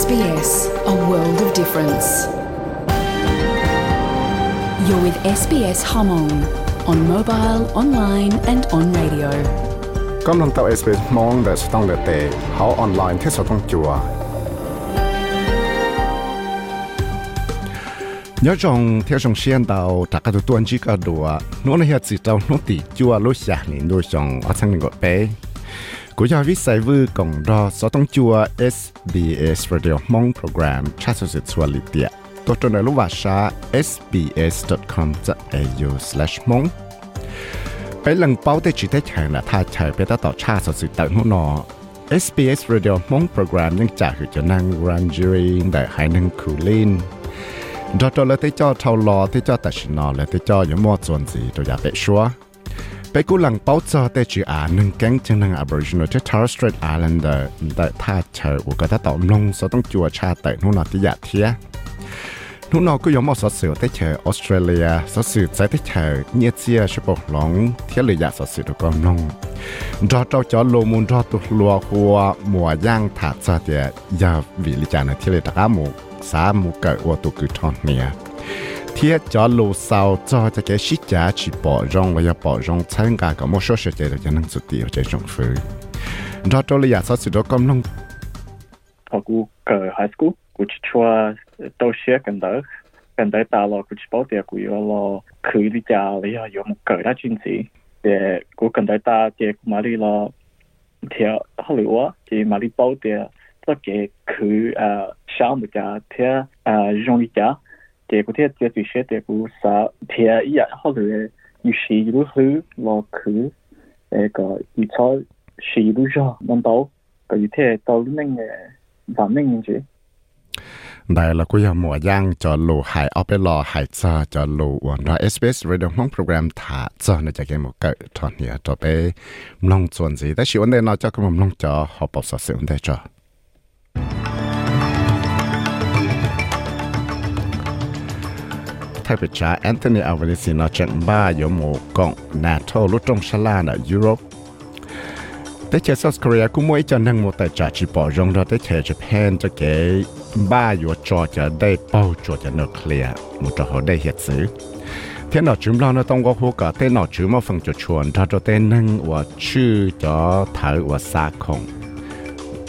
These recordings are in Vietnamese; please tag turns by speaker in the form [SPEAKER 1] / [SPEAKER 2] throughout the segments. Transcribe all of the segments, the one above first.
[SPEAKER 1] SBS, a world of difference. You're with SBS Hmong on mobile, online, and on radio.
[SPEAKER 2] กำลังเต่า SBS มองแต่สต้องเดเตะเขาออนไลน์ที่สต้องจัวยอจงเที่ยวจงเชียนเตาจากกระตุ้นจีกระดัวนู้นเฮียจิเตานู้นตีจัวลุชยาลินดูจงอัศงกเป้ กูอยากวิสัยวูกองรอสต้องจัว SBS Radio มองโปรแกรมชาสุสิทสวลิเตียตัวตนในรูปว่าชา sbs.com.au/mong ไปหลังเป้าได้จีตได้แข่งนะถ้าใช้ไปต่อชาสุสิตแต่หัวนอ SBS Radio มองโปรแกรมยังจากอยู่จะนั่งรังจีริได้ให้นั่งคูลินดอตเลยที่จอเท่ารอที่จอแต่ชินอและที่จออยู่มอดส่วนสีตัวอยากเปะชัว bé cú lăng bảo cho tới chữ à nâng cánh chân nâng Aboriginal tới Torres Strait Islander tại tha chờ của cái tạo nông số tông chùa cha tại nông nó tới giả thía nông nó cứ giống một số sự tới chờ Australia số sự tới tới chờ nhật chia sẽ bộc lỏng thiết lựa giả số sự được con nông đó cho cho lô môn đó tụ lùa của mùa giang thả ra thì giờ vì lý trả này thiết lựa đặc mù สามุกะวัตุกุ 贴家路少早这个西家去包容了要包容参加个么说实在的就能做掉这种事。你知道了呀？啥子都搞弄。
[SPEAKER 3] 跑过个 high school，过去出到些跟到跟到大了，过去包点过要了，去的家里啊有么个那军子，也过跟到大点马里了，贴好了哇，这马里包点，这个去啊，项目家贴啊，容易家。เดี๋ยวกูกันเด้อตาเจกูมาลีลอเที่ยวฮอลลีวูดเจมาลีบอกเดียว tất cả cứ à sáng một cái thế à dùng đi cả để có thể tiếp tục sẽ để có sa thế ý ạ họ rồi như sĩ lúc hư lo cứ cái ý cho sĩ lúc cho nên đâu cái ý thế đâu lúc nên và nên chứ
[SPEAKER 2] ได้แล้วก็ยังหมัวย่างจอลูหายเอาไปรอหายจอจอลูวันเรา SBS Radio ห้องโปรแกรมถาจอในจากเกมเกิดตอนนี้จะไปลงส่วนสิแต่ชิวันเดนเราจะก็มันลงจอหอบปอบสเสียงได้จอ thay bị trả Anthony Albanese nó chẳng ba yếu một cộng NATO lúc trong xa la ở Europe. Tế chế South Korea cũng mỗi cho nâng một tài trả chỉ bỏ rong ra tế chế Japan cho cái ba yếu cho cho đây bao cho cho nuclear một trò hồ đây hiện sử. Thế nào chúng lo nó tông có hô cả, thế nào chúng mà phần cho chuồn ra cho tên nâng và chư cho thở và xa không.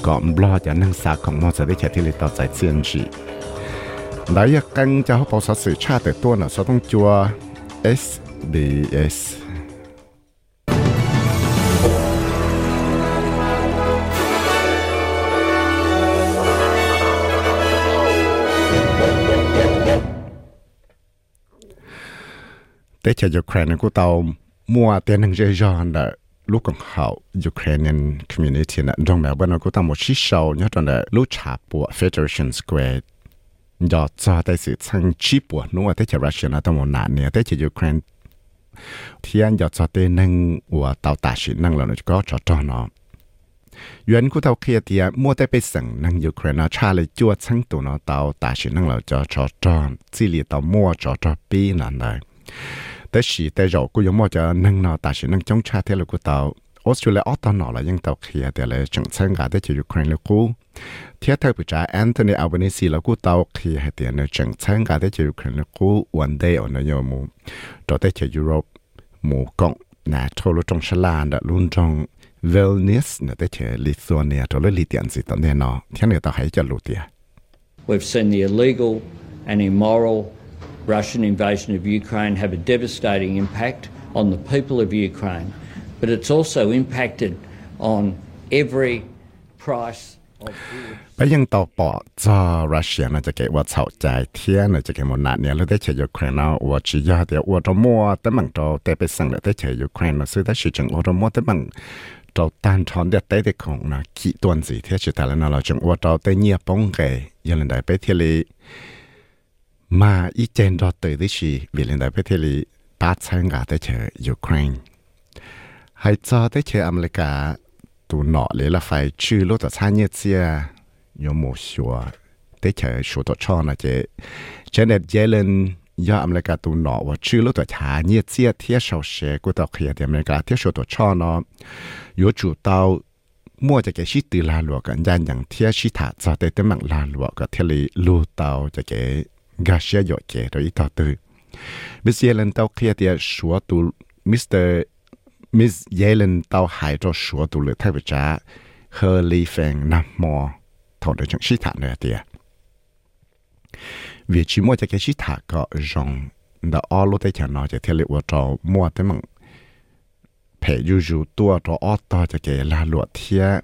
[SPEAKER 2] Còn lo cho nâng xa không mà sẽ tế chế thì lý tạo giải chiến trị. 来一根就好保守时差得多呢，所以叫 SDS。tế cho Ukraine của tàu mua tiền hàng dây do là lúc còn hậu Ukrainian community là trong mèo bên của tàu một chiếc sầu nhớ trong là lúc chạp Federation Square ยอดซาแต่สื่อทั้งชีปวดนัวแต่จะรัสเซียนะต้องมนาเนี่ยแต่จะยูเครนที่อันยอดซาเตนั่งว่าเตาตาชินนั่งแล้วก็จอดจอเนาะย้อนคู่เตาเคียเตียมัวแต่ไปสั่งนั่งยูเครนชาเลยจวดทั้งตัวเนาะเตาตาชินนั่งแล้วจอจอจอนซีเรียเตามัวจอจอปีนั่นเลยแต่สิแต่เรากูยังมัวจะนั่งเนาะตาชินนั่งจ้องชาเที่ยวกูเตา ออสเตรเลียออตอนนอละยังเตาเคลียแต่เลยจังเชิงกาได้จะยูเครนเลยกูเทียเธอผู้จ่าแอนโทนีอัลเบนิซีแล้วกูเตาเคลียให้เตียนเลยจังเชิงกาได้จะยูเครนเลยกูวันเดย์ออนยมูต่อได้จะยุโรปหมู่กงนาโทรจงฉลาดลุนจงเวลเนสเนี่ยได้จะลิทัวเนียตัวเลยลิเตียนสิตอนเนี้ยเนาะเที่ยเนี่ยต่อให้จะรู้เตีย
[SPEAKER 4] We've seen the illegal and immoral Russian invasion of Ukraine have a devastating impact on the people of Ukraine. but it's also impacted on every price of
[SPEAKER 2] ไปยังต่อปอจอรัสเซียนะจะเกว่าเฉาใจเทียนจะเกมันนาเนี่ยแล้วได้เชยยูเครนนะว่าจียาเดียวว่าจะมัวแต่มันจะแต่ไปสั่งได้เชยยูเครนนะซึ่งได้ชื่อจังว่าจะมัวแต่มันจะตันทอนเดียได้ได้ของนะกี่ตัวสิเทียชื่อแต่ละนะเราจังว่าจะแต่เงียบป้องเกยยันได้ไปเที่ยวมาอีเจนรอตื่นได้ชีวิลนได้ไปเที่ยวป้าช่างกาได้เชยยูเครน ให้จอได้เชื่ออเมริกาตัวหนอเลยละไฟชื่อรถจะช้เนี่ยเสียยมูชัวได้เชื่อชัวตัวช่อนะเจเจเน็ตเยเลนย่ออเมริกาตัวหนอว่าชื่อรถตัใช้เนี่ยเสียเที่ยวเชกูต่อเขียดอเมริกาเทียวชัวตัวช่อเนาะอยู่จู่เตามั่วจะแกชิตือลาลวกันยันอย่างเทียชิถาจอเตเต็มังลาลวกับเทลีลูเตาจะแกกาเชียโยเกโดยต่อตือมิเซเลนเตาเขียดเดียชัวตัวมิสเตอร์ Miss Yellen tao hại cho sửa tụ lực thay với trả hơ lý phèn mo, mò thọ được chi sĩ thả nữa tìa. Vì chỉ mua cho chi sĩ thả có rộng đã ở lúc tới chẳng nói cho theo liệu cho mua tới mừng phải dù tu tua cho ở to cho cái là lụa thia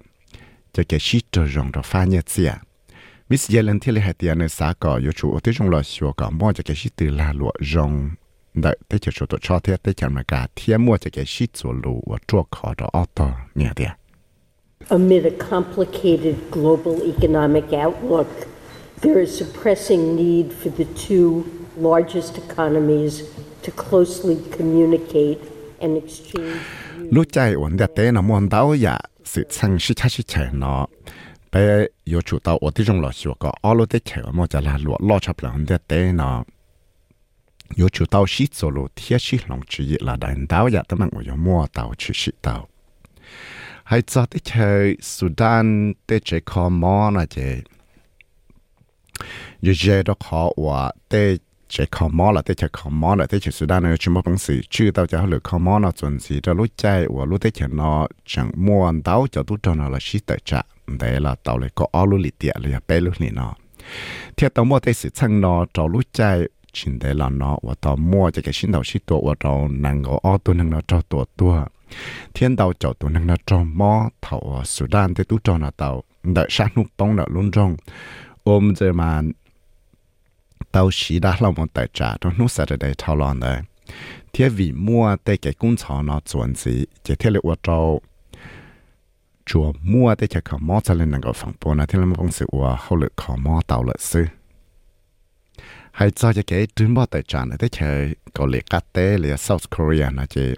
[SPEAKER 2] cho cái chi trở rộng cho pha nhẹ tìa. Miss Yellen thì lại hại tìa nơi xã có yếu chủ ở tới trong lò xua có mua cho cái sĩ từ là lụa rộng đợi tới chỗ tụi cho thế tới chẳng mà cả thiên mua cho cái shit số lù và chua khó đó auto nhẹ đi
[SPEAKER 5] Amid a complicated global economic outlook, there is a pressing need for the two largest economies to closely communicate and exchange. Lúc
[SPEAKER 2] chạy ổn đẹp tế nó muốn đau dạ, sự sang sĩ chắc sĩ chạy nó. Bé yếu chủ tàu ổn tí trong lọ xua có ổ lô tế chạy ổn mô chả là lụa lọ chập là ổn đẹp tế nó. 有就到西走路，天气冷起热了，但到呀，他们我要摸到去洗到。还早的去苏丹的这个么那些，有些都好话的这个么了，的这个么了，的去苏丹呢全部东西，去到家了个么那准时的路在我路的去那整摸到就都到那了洗的家，对了，到了个奥路里的了，白路里呢，天到么的是趁那找路在。chín thế là nó và tao mua cho cái xin đầu xin tổ và tao nàng ngó ô tôi nàng nó cho tổ tua thiên đầu cho tôi nàng nó cho mò thầu Sudan thì tôi cho nó tao đợi sáng lúc bóng đợi luôn trong ôm giờ mà tao xí đã làm một tài trả trong lúc sẽ để thao lon đấy thế vì mua tới cái công chó nó chuẩn gì chỉ thế là ô tô chùa mua tới cái khẩu mò cho lên nàng gọi phòng bồn là thế là mong sự của hậu lực khẩu mò tàu lợi sư hay cho cho cái trứng bao tài tràn thế chơi có lẽ cá tế là South Korea là chị.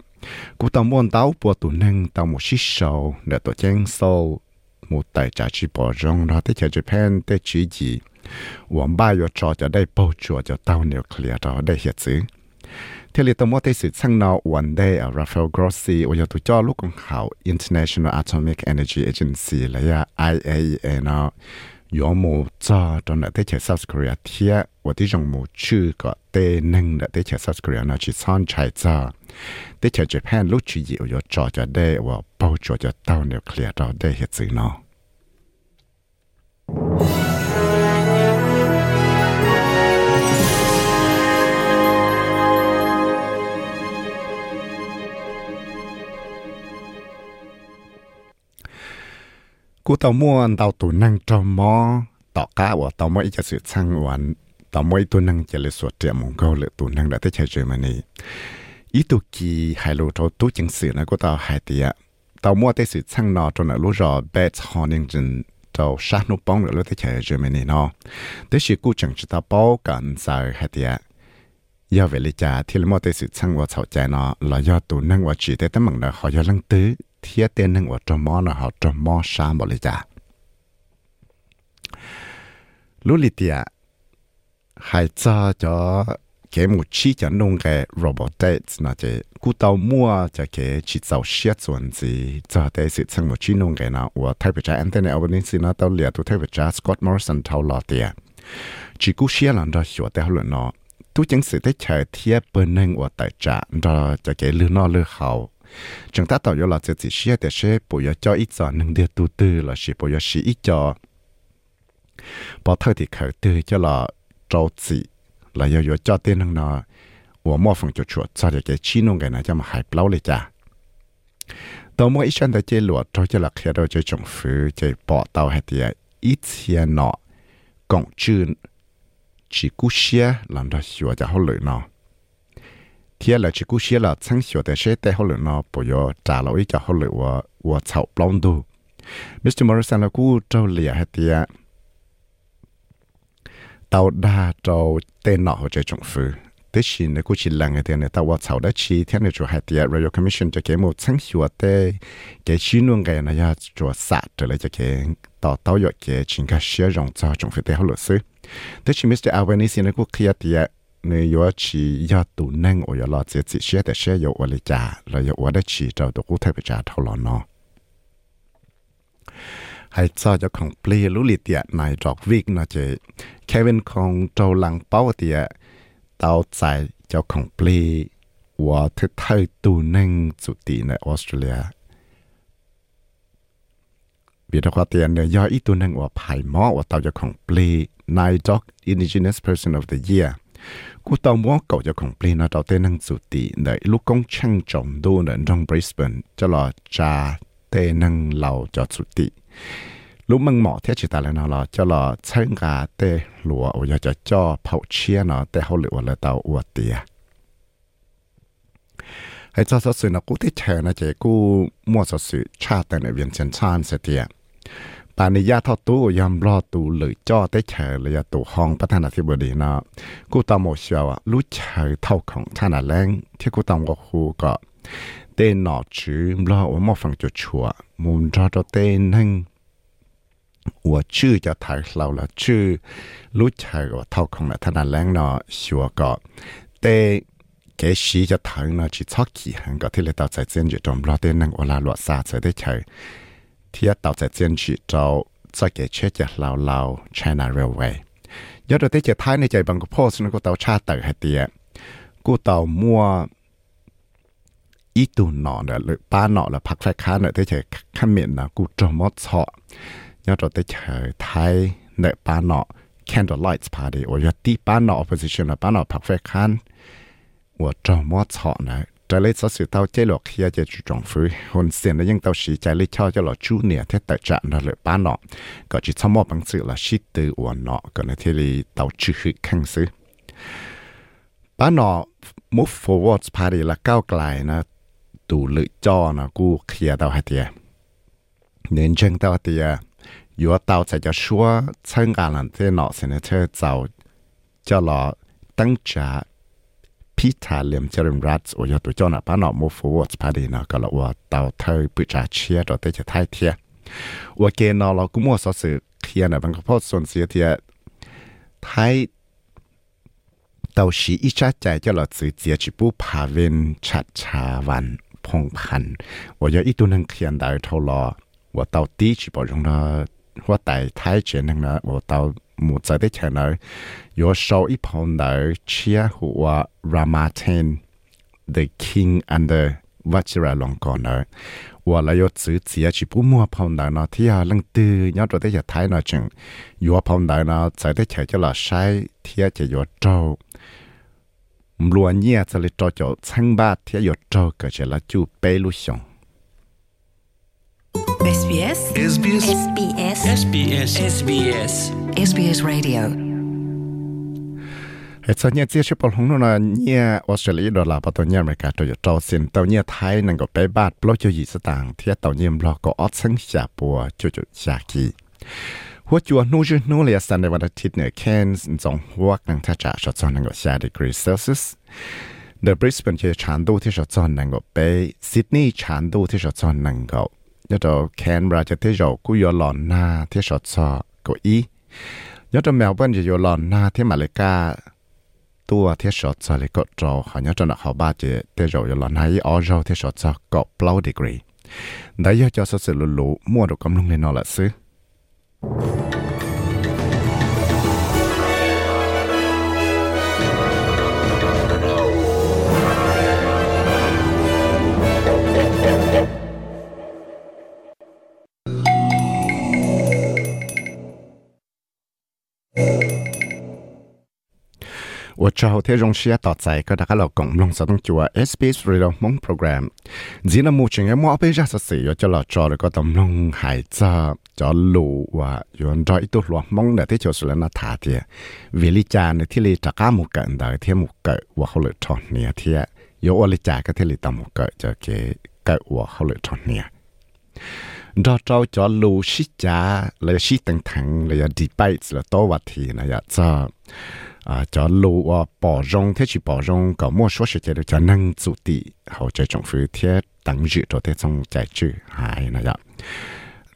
[SPEAKER 2] Cú tàu muốn tàu bùa tụ nâng tàu một xí sầu để tổ chén sâu, một tài trả chỉ bỏ rong đó thế chơi Japan thế chỉ gì quảng ba yo cho cho đây bao chùa cho tàu nuclear đó đây hiện xứ. Thế là tàu mua thế sự sang nào one day ở Rafael Grossi và giờ tụ cho lúc còn khảo International Atomic Energy Agency là IAEA nó. ยอมจ้าตอนนั้นที่เช South Korea เทียว่าที่จงมูชื่อก็เตนึงเดที่เช South Korea นะชิซ่อนชัยจ้าที่เช Japan ลูกชื่ออยู่ยจอจะได้ว่าเป้าจอจะเต้านิวเคลียร์เราได้เหตุซื้อเนาะ cú tàu mua tàu tủ năng cho mò tỏ cá của tàu mua cho sự sang hoàn tàu mới tu năng chỉ là số triệu mong câu lựa tủ năng đã tới chơi chơi mà này ý tu kỳ hai lô cho tu chính sự này của tàu hai tiệt tàu mua tới sự sang nọ cho nó lúa rò bét cho nên chân tàu sát nút bóng rồi tới chơi chơi mà này nó. Tới sự cú chẳng chỉ tàu bao cần sai hai tiệt giờ về lý thì là một cái sự sang qua sau nó là do tụ năng qua chỉ tới tấm bằng họ do lăng tứ thiết tên năng qua trong mò họ trong mò xa một lý trả lúc lý trả hay cho cho cái một chi cho nông cái robotics nó chỉ cú tàu mua cho cái chỉ tàu xiết chuẩn gì cho cái sự sang một nông cái nó và thay vì cha Anthony Albanese nó tàu liệt tụ thay vì cha Scott Morrison tàu lọt tiền chỉ cú lần đó sửa tàu luận nó tu chứng sự thế chờ thiết bên nâng của tại trạm đó cho cái lưu nó lưu hậu chúng ta tạo ra là chỉ chia để sẽ bộ giờ cho ít giờ nâng đưa tu tư, là sẽ bộ giờ sĩ ít cho. Bỏ thơ thì khởi tư cho là trâu chỉ, là giờ giờ cho tên nâng nó của mua phòng cho chuột cho để cái chi nông cái này cho mà hại lâu เลยจ้ะตัวมออีชันแต่เจลวดทจะหลักเฮโรจะจงฟื้นจะปอเตาให้เตียอีเทียนเนาะกงชื่น chỉ cú xia làm ra xua cho họ lựa nó. Thế là chỉ cú xia là chẳng xua để xe để họ lựa nó bây giờ trả lời cho họ lựa và và chậu blond đu Mr Morrison là cú trâu lìa hết tiệt tàu đa trâu tên nọ họ chơi trọng phu tức là nếu cú chỉ là người tiền này tàu vào chậu đã chi thế này chủ hạt tiệt radio commission cho kế một chẳng xua để cái chi luôn cái này cho sạt trở lại cho cái ต่อเต้ายดเกชิงกาเชียรองจอจงฟิเตเอาหลุดซื้อแต่ชิมิสเตอร์อาเวนิสินะกูเคลียร์เตียเนยว่าชียอดตูนั่งอยลอเจจิเชียแต่เชียโยอลิจาเราโยว่ได้ชีเจ้าตัวกูเทปจาเท่าหลอนนอให้เจ้าจ้าของปลีลุลิเตียนายดอกวิกนะเจแควินของเจ้าหลังเป้าเตียเต้าใจเจ้าของปลีว่าเธอเธอาตูนั่งจุติในออสเตรเลีย เปียตะควาเตียนเนี่ยยออีตัวหนึ่งว่าภายมอว่าเตาจะของปลีนายจ็อก Indigenous Person of the Year กูเตามัวเก่าจะของปลีนาเตาเต้นังสุติเดยลูกกงช่างจอมดูเดนจงบริสเบนจะหอจาเต้นังเหล่าจอดสุติลูกมึงหมอเทชิตาแล้วเนาะจะหลอเชิงกาเตหลัวอยากจะจ่อเผาเชียเนาะแต่เขาเหลือเลาเตาอวดเตียให้เจ้าสสื่อนะกูที่แชร์นะเจกูมั่วสสื่อชาติในเวียนเชียนชานเสียเตีย ปานิยาทอตู้ยำรอตูหรือจ่อเตเฉยเลยตูห้องประธานาธิบดีนะกูตามโมเชียรู้เฉยเท่าของชาติแรงที่กูตามก็บคูก็เต้นหนอชื่อรอว่ามอฟังจุดชัวมุนรอจะเต้นนั่งว่าชื่อจะถ่ายเราละชื่อรู้เฉยว่าเท่าของนะธนาแรงเนาะชัวก็เต้กสีจะถ่ายนะจิชอกขี้หังก็ที่เลยตัดใจเส้นอยู่ตรงรอเต้นนั่งเวลาหลวดซาเฉยได้เฉย ที่ต่อจากเจียนฉีเจ้าจะเกี่ยเชื่อจากลาวลาว China Railway ยอดเตจะท้ายในใจบางกโพสนกูเต่าชาติเตอร์เตียกูเต่ามัวอีตูนอนหรือป้าหนอหรือพักไฟค้าเนเตจะขมิ้นนะกูจมดเฉาะยอดเตจะท้ายเนป้าหนอ Candlelight Party โอ้ยตีป้าหนอ Opposition ป้าหนอพักไฟค้านว่าจมดเฉาะนะ เลยสสื่อเต้าเจหลอกเฮียจะจุจงฟื้นคนเสียนยังเต้าสีใจเลยชอบจะหลอจูเนี่ยเทแต่จะนั่นเลยป้าเนาะก็จิตสมอบังสือละชิดตืออวนเนาะก็ในที่ลีเต้าชื่อขังซื้อป้าเนาะ move forward party ละก้าวไกลนะตูลึจอนะกูเคลียเต้าให้เตียเน้นเชิงเต้าเตียอยู่เต้าจะจะชัวเชิงการันเทเนาะเสนเธอเจ้าจะหลอตั้งจ่า พิธาเลียมเจริญรัตโอยตัวเจ้าหน้าป้าหนอมูฟูวอสพาดีนะก็ละว่าเตาเธอปิจาเชียตัวเตจะท้ายเทียว่าเกนอเรากูมั่วสอสือเทียนะบางกพอส่วนเสียเทียท้ายเตาชีอิจาใจเจ้าหลอดสือเจียจิปูพาเวนชัดชาวันพงพันว่าอย่าอีตัวนึงเขียนได้เท่าลอว่าเตาตีจิบอจงนะว่าไต่ท้ายเจนนึงนะว่าเตา một giải thích trả lời yo show ít phong đời chia hùa Ramatin, the king and the Vajra Longkorn và là yo chữ chỉ chỉ bù mua phong đời nó thì à lăng tư nhớ rồi tới thái nó chừng yo phong đời nó giải thích trả cho là sai thì chỉ yo trâu luôn nhẹ sẽ lấy trâu cho sang ba thì yo trâu cái chỉ là chú bê lu xong
[SPEAKER 6] SBS
[SPEAKER 7] SBS
[SPEAKER 6] SBS
[SPEAKER 7] SBS SBS SBS Radio
[SPEAKER 2] เฮ้ยตอนนี้เจ้าชิปหงนู่นน่ะเนี่ยออสเตรเลียดอลลาร์ปตัวเนี่ยอเมริกาตัวอยู่จอสินตัวเนี่ยไทยนั่นก็ไปบาทปลดอยู่ยี่สตางค์ที่ตัวเนี่ยรอก็ออดซึ่งชาปัวจุดชากีหัวจัวนู่นจุนู่นเลยสันในวันอาทิตย์เนี่ยแค่สองหัวกันถ้าจะชดจอนนั่นก็ชาดีกรีเซลเซียส The Brisbane ที่ชันดูที่ชดจอนนั่นก็ไปซิดนีย์ชันดูที่ชดจอนนั่นก็ยอดแคนเบราจะที่เรากูยอหลอนหน้าที่ชดจอก็ nhớ cho Canberra cho thế rồi cứ vô lòn na thế sọt sọ, có ý. Nhớ cho Melbourne chỉ vô lòn na thế mà lại tua thế sọt sọ lại có trò họ nhớ cho nó họ ba chỉ thế rồi vô lòn hay ở rồi thế sọt sọ có blow degree. Đấy cho sự lù lù mua được công lông này nó là xứ. 我之后听用些大仔个大家老公弄啥东西啊？SBS Radio 梦 program，只能目前嘅冇被认识事，要叫老做了个东弄孩子，叫路话用在一度落梦的，这就是了那他的，为了家呢，这里大家冇跟到，天冇跟，我后来创业天，有我的家个这里都冇跟，就给跟我后来创业。đó trâu cho lù xí chả là xí tăng thẳng là debate là tố vật thì là cho à cho lù bỏ rong, thế chỉ bỏ rong, có mua số sẽ cho năng chủ tị hậu chơi trong phía thế tăng dự cho thế trong chạy chữ hai là vậy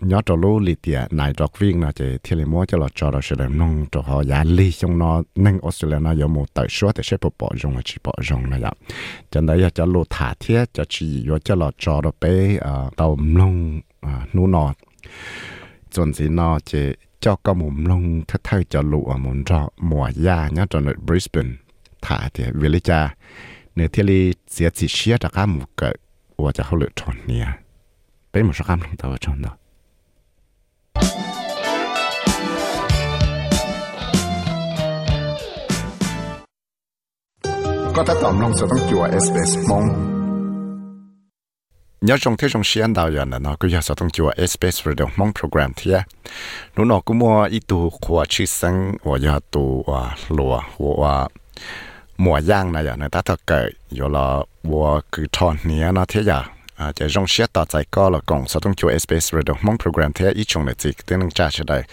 [SPEAKER 2] nhớ cho lù lì tiệt này đọc viên là chơi thiên lý cho là cho là sẽ làm nông cho họ giá lì trong nó, năng Australia nó có một tẩy số thì sẽ bỏ rong là chỉ bỏ rong là vậy cho nên là cho lù thả thiết, cho chỉ cho là cho là bé ờ, tàu nông นูนอดจนสีนอเจเจ้าก็มุมลงทัดเท่าจะหลัวมุนรอหมวย่าเนี่ยจนในบริสเบนถ้าเดียเวลิจาเนื้อเทลีเสียสิเชียจะกามุกะว่าจะเขาเหลือชนเนี่ยเป็นหมดสกคำลงตัวชนเนก็ถ้าตอบลงจะต้องจัวเอสเอสมอง nhớ trong thế trong xuyên đào giờ nó cứ giờ sẽ trong chùa SBS Radio mong program thế nó nó cũng mua ít tu khoa chữ sinh và giờ tu và lúa và mùa giang này giờ này ta thật kể giờ là và cứ thon nia nó thế giờ à chỉ rong xét tạo tại co là còn sao trong chùa SBS Radio mong program thế ít chung là gì tiếng năng cha cho đây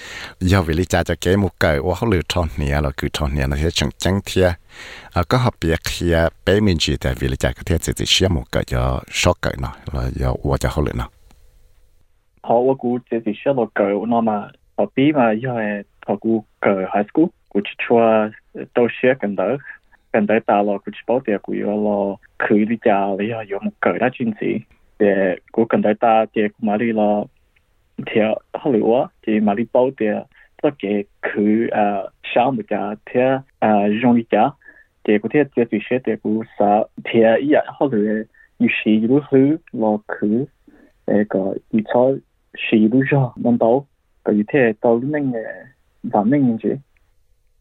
[SPEAKER 2] do vì lý cha cho cái một cái ô hậu lừa thon nè là cứ thon nè là thế chẳng chẳng thế à có học biết khi bé mình chỉ tại vì lý cha có thể chỉ chỉ xem một cái do số cái nó là do ô cho hậu lừa nó
[SPEAKER 3] họ ô cú chỉ chỉ xem một cái nó mà học bí mà do họ cú cái high school cú chỉ cho tôi xét cái đó 近代大陆古时报的古有咯，佢的家了啊有木个啦亲戚。系古近代家的古马里咯，听好里话，这马里报的都给佢啊，想目家听啊，用的家，这古听这电视的古说，听伊个好个历史一路去，咯，去那个一朝史路上能到，佢伊听到里能个，到里能去，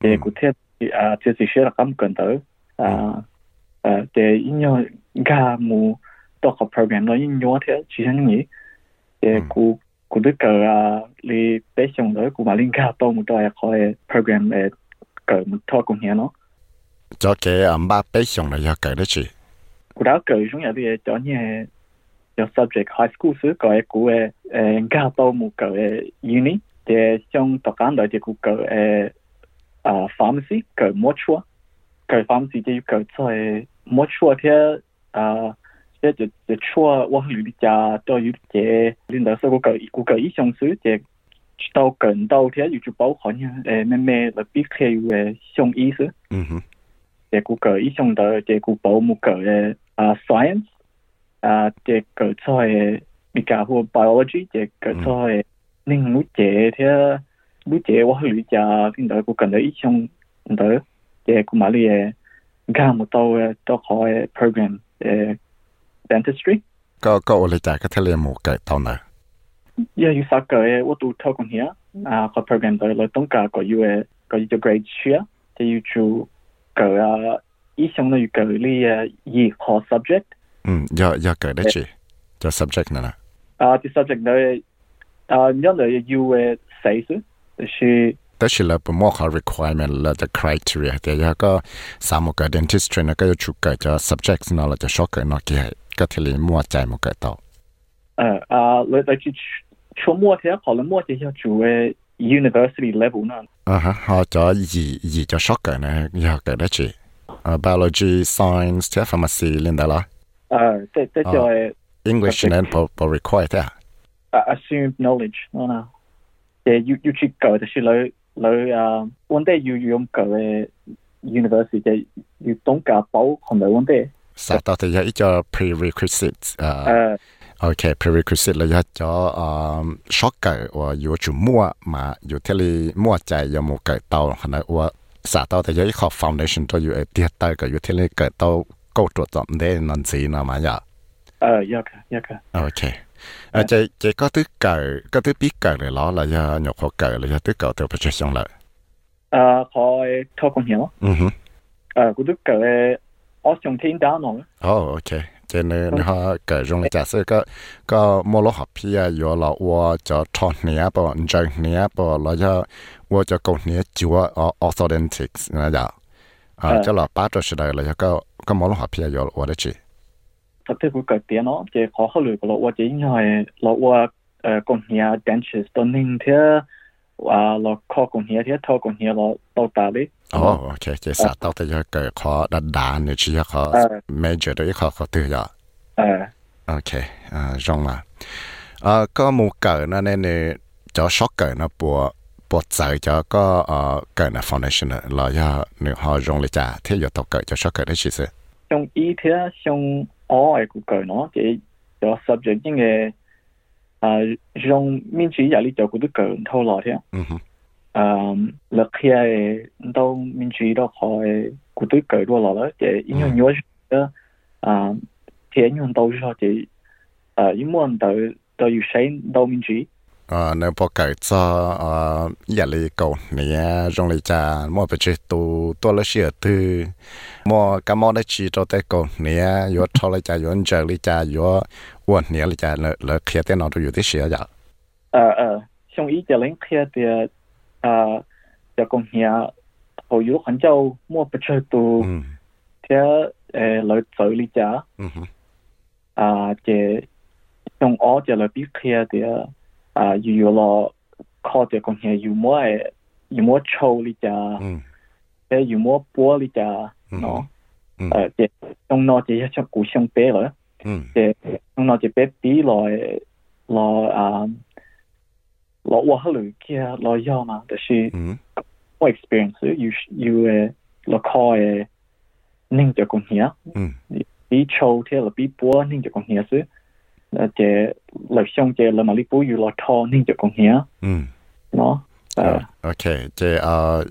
[SPEAKER 2] 这古
[SPEAKER 3] 听。面住，诶个听啊即系学啦咁紧到啊诶嘅应用家冇多个 program 咯应用听主要嘢诶个个都个啊你俾上到个马linka 多冇多系可以 program 诶个冇拖贡献咯。
[SPEAKER 2] cho cái ẩm ba bé xong là do cái đó chị
[SPEAKER 3] 古打句中有啲嘢讲嘢。有 subject high school 时个嘅股嘅诶加多冇个嘅 uni 嘅像读紧来嘅股个 诶啊 pharmacy 个 mature 个 pharmacy 嘅个在 mature 嘅啊即系就出我去你家都有嘅，领导说个个股个医生时嘅到近到嘅要做保险嘅诶咩咩嚟必须嘅上医师，
[SPEAKER 2] 嗯哼，
[SPEAKER 3] 嘅股个医生嘅嘅股保冇个嘅啊 science。啊，这个在比较或 biology，这个在另路这啲 lu che wa lu cha tin da ku kan da i chong da che ku ma li e ga một tàu e to kho program e dentistry.
[SPEAKER 2] Có ko le cha ka thale mo cái tàu na
[SPEAKER 3] yeah you suck cái, what to talk on here a ko program đó là tổng cả ko you e ko you grade share thì you chú cái ít chong na you ka li e yi subject.
[SPEAKER 2] Ừ giờ giờ cái đấy chứ, cho subject nè. Na
[SPEAKER 3] a ti subject đó, à nhân là you e say so 是。
[SPEAKER 2] 但是了不符合 requirement 了的 criteria 的，然后啥么个 dentistry 那个就个叫 subjects 那了就少个那个个体里莫在么个到。
[SPEAKER 3] 呃啊，来来去出莫天好了莫天要做诶 university level 呢。
[SPEAKER 2] 啊哈，好叫二二叫少个呢，要个的去。呃，biology、science、这 pharmacy 领的啦。
[SPEAKER 3] 呃，这这叫
[SPEAKER 2] English 呢不不 require 的。
[SPEAKER 3] Assumed knowledge，no no。嗱，诶要要去教就是你你啊，问题要用教嘅 university 就要懂教保同埋问题。
[SPEAKER 2] 实到第一个 prerequisite 诶。OK prerequisite 了一咗啊 shocker 我要做摸嘛，要睇你摸仔有冇计到，可能我实到第一个 foundation 都要跌低嘅，要睇你计到。高咗就唔得能知啦嘛呀。
[SPEAKER 3] 诶，一个一个。
[SPEAKER 2] OK， à chạy chạy có thứ cờ có thứ biết cờ này nó là do nhọc họ cờ là do thứ cờ từ bạch xong lại?
[SPEAKER 3] À họ cho con hiểu.
[SPEAKER 2] Ừ hử
[SPEAKER 3] à cái thứ cờ ở trong thiên đá nó oh
[SPEAKER 2] ok. Thế nên ừ. họ cờ dùng giả sử có có mua lô học phí dạ. à rồi là wo cho chọn nia bo chơi nia bo là do wo cho cầu nia chúa authentic là do à cho là bắt trò sự đời là do có có mua lô học pia yo là wo đấy
[SPEAKER 3] 特别会改变咯，即系可考虑个咯，或者因为落我诶工业 dentist 都宁啲啊落考工业啲拖工业落到大啲。哦，
[SPEAKER 2] OK，即系实到底一个考得难嘅，只一个 major 都一个个对呀。
[SPEAKER 3] 诶，
[SPEAKER 2] OK，啊，中啦。啊，个冇计那呢你就 short 计那波。bộ giải cho có ờ cái là foundation là ya nếu họ dùng lịch trả thế giờ tàu cởi cho số cởi đấy chỉ sự
[SPEAKER 3] trong ý thế trong ở ai cũng cởi nó chỉ cho subject những cái 啊，用民主压力就嗰啲强偷落添。
[SPEAKER 2] 嗯哼，
[SPEAKER 3] 啊，落去诶到民主都开嗰啲强多落啦，嘅因为我觉啊，天用到咗嘅，啊，因为到到要使到民主。
[SPEAKER 2] à nếu bỏ cái cho à nhà lý cầu này à, trong lý cha mua về tu tu là sửa thứ. Mua cái mua để chỉ cho tới cầu này à, yo cho lý cha yo chơi lý cha yo uốn này lý cha lỡ lỡ kia thế nào 都有的 sửa 呀
[SPEAKER 3] ờ ờ trong ý cho lính kia thì à giờ công nhà hồi yếu hẳn châu mua về tu ừ. thế ờ, lỡ chơi lý cha
[SPEAKER 2] ừ
[SPEAKER 3] à chế trong ó cho lỡ biết kia thì 啊，又有了靠的工钱，有么哎，有么抽的家，
[SPEAKER 2] 嗯，
[SPEAKER 3] 哎，有么剥的家，喏，呃，这用那这些像古香白了，
[SPEAKER 2] 嗯，
[SPEAKER 3] 这用那这白皮来来啊，来我哈里家来要嘛，但是，
[SPEAKER 2] 嗯，
[SPEAKER 3] 我 experience 有有诶，来靠诶。宁德工业，
[SPEAKER 2] 嗯，
[SPEAKER 3] 你抽铁了，比波宁德工业是，chế lợi xong chế là mà lý bố dù là thọ con nhé nó ờ. dạ,
[SPEAKER 2] ok. Chế ờ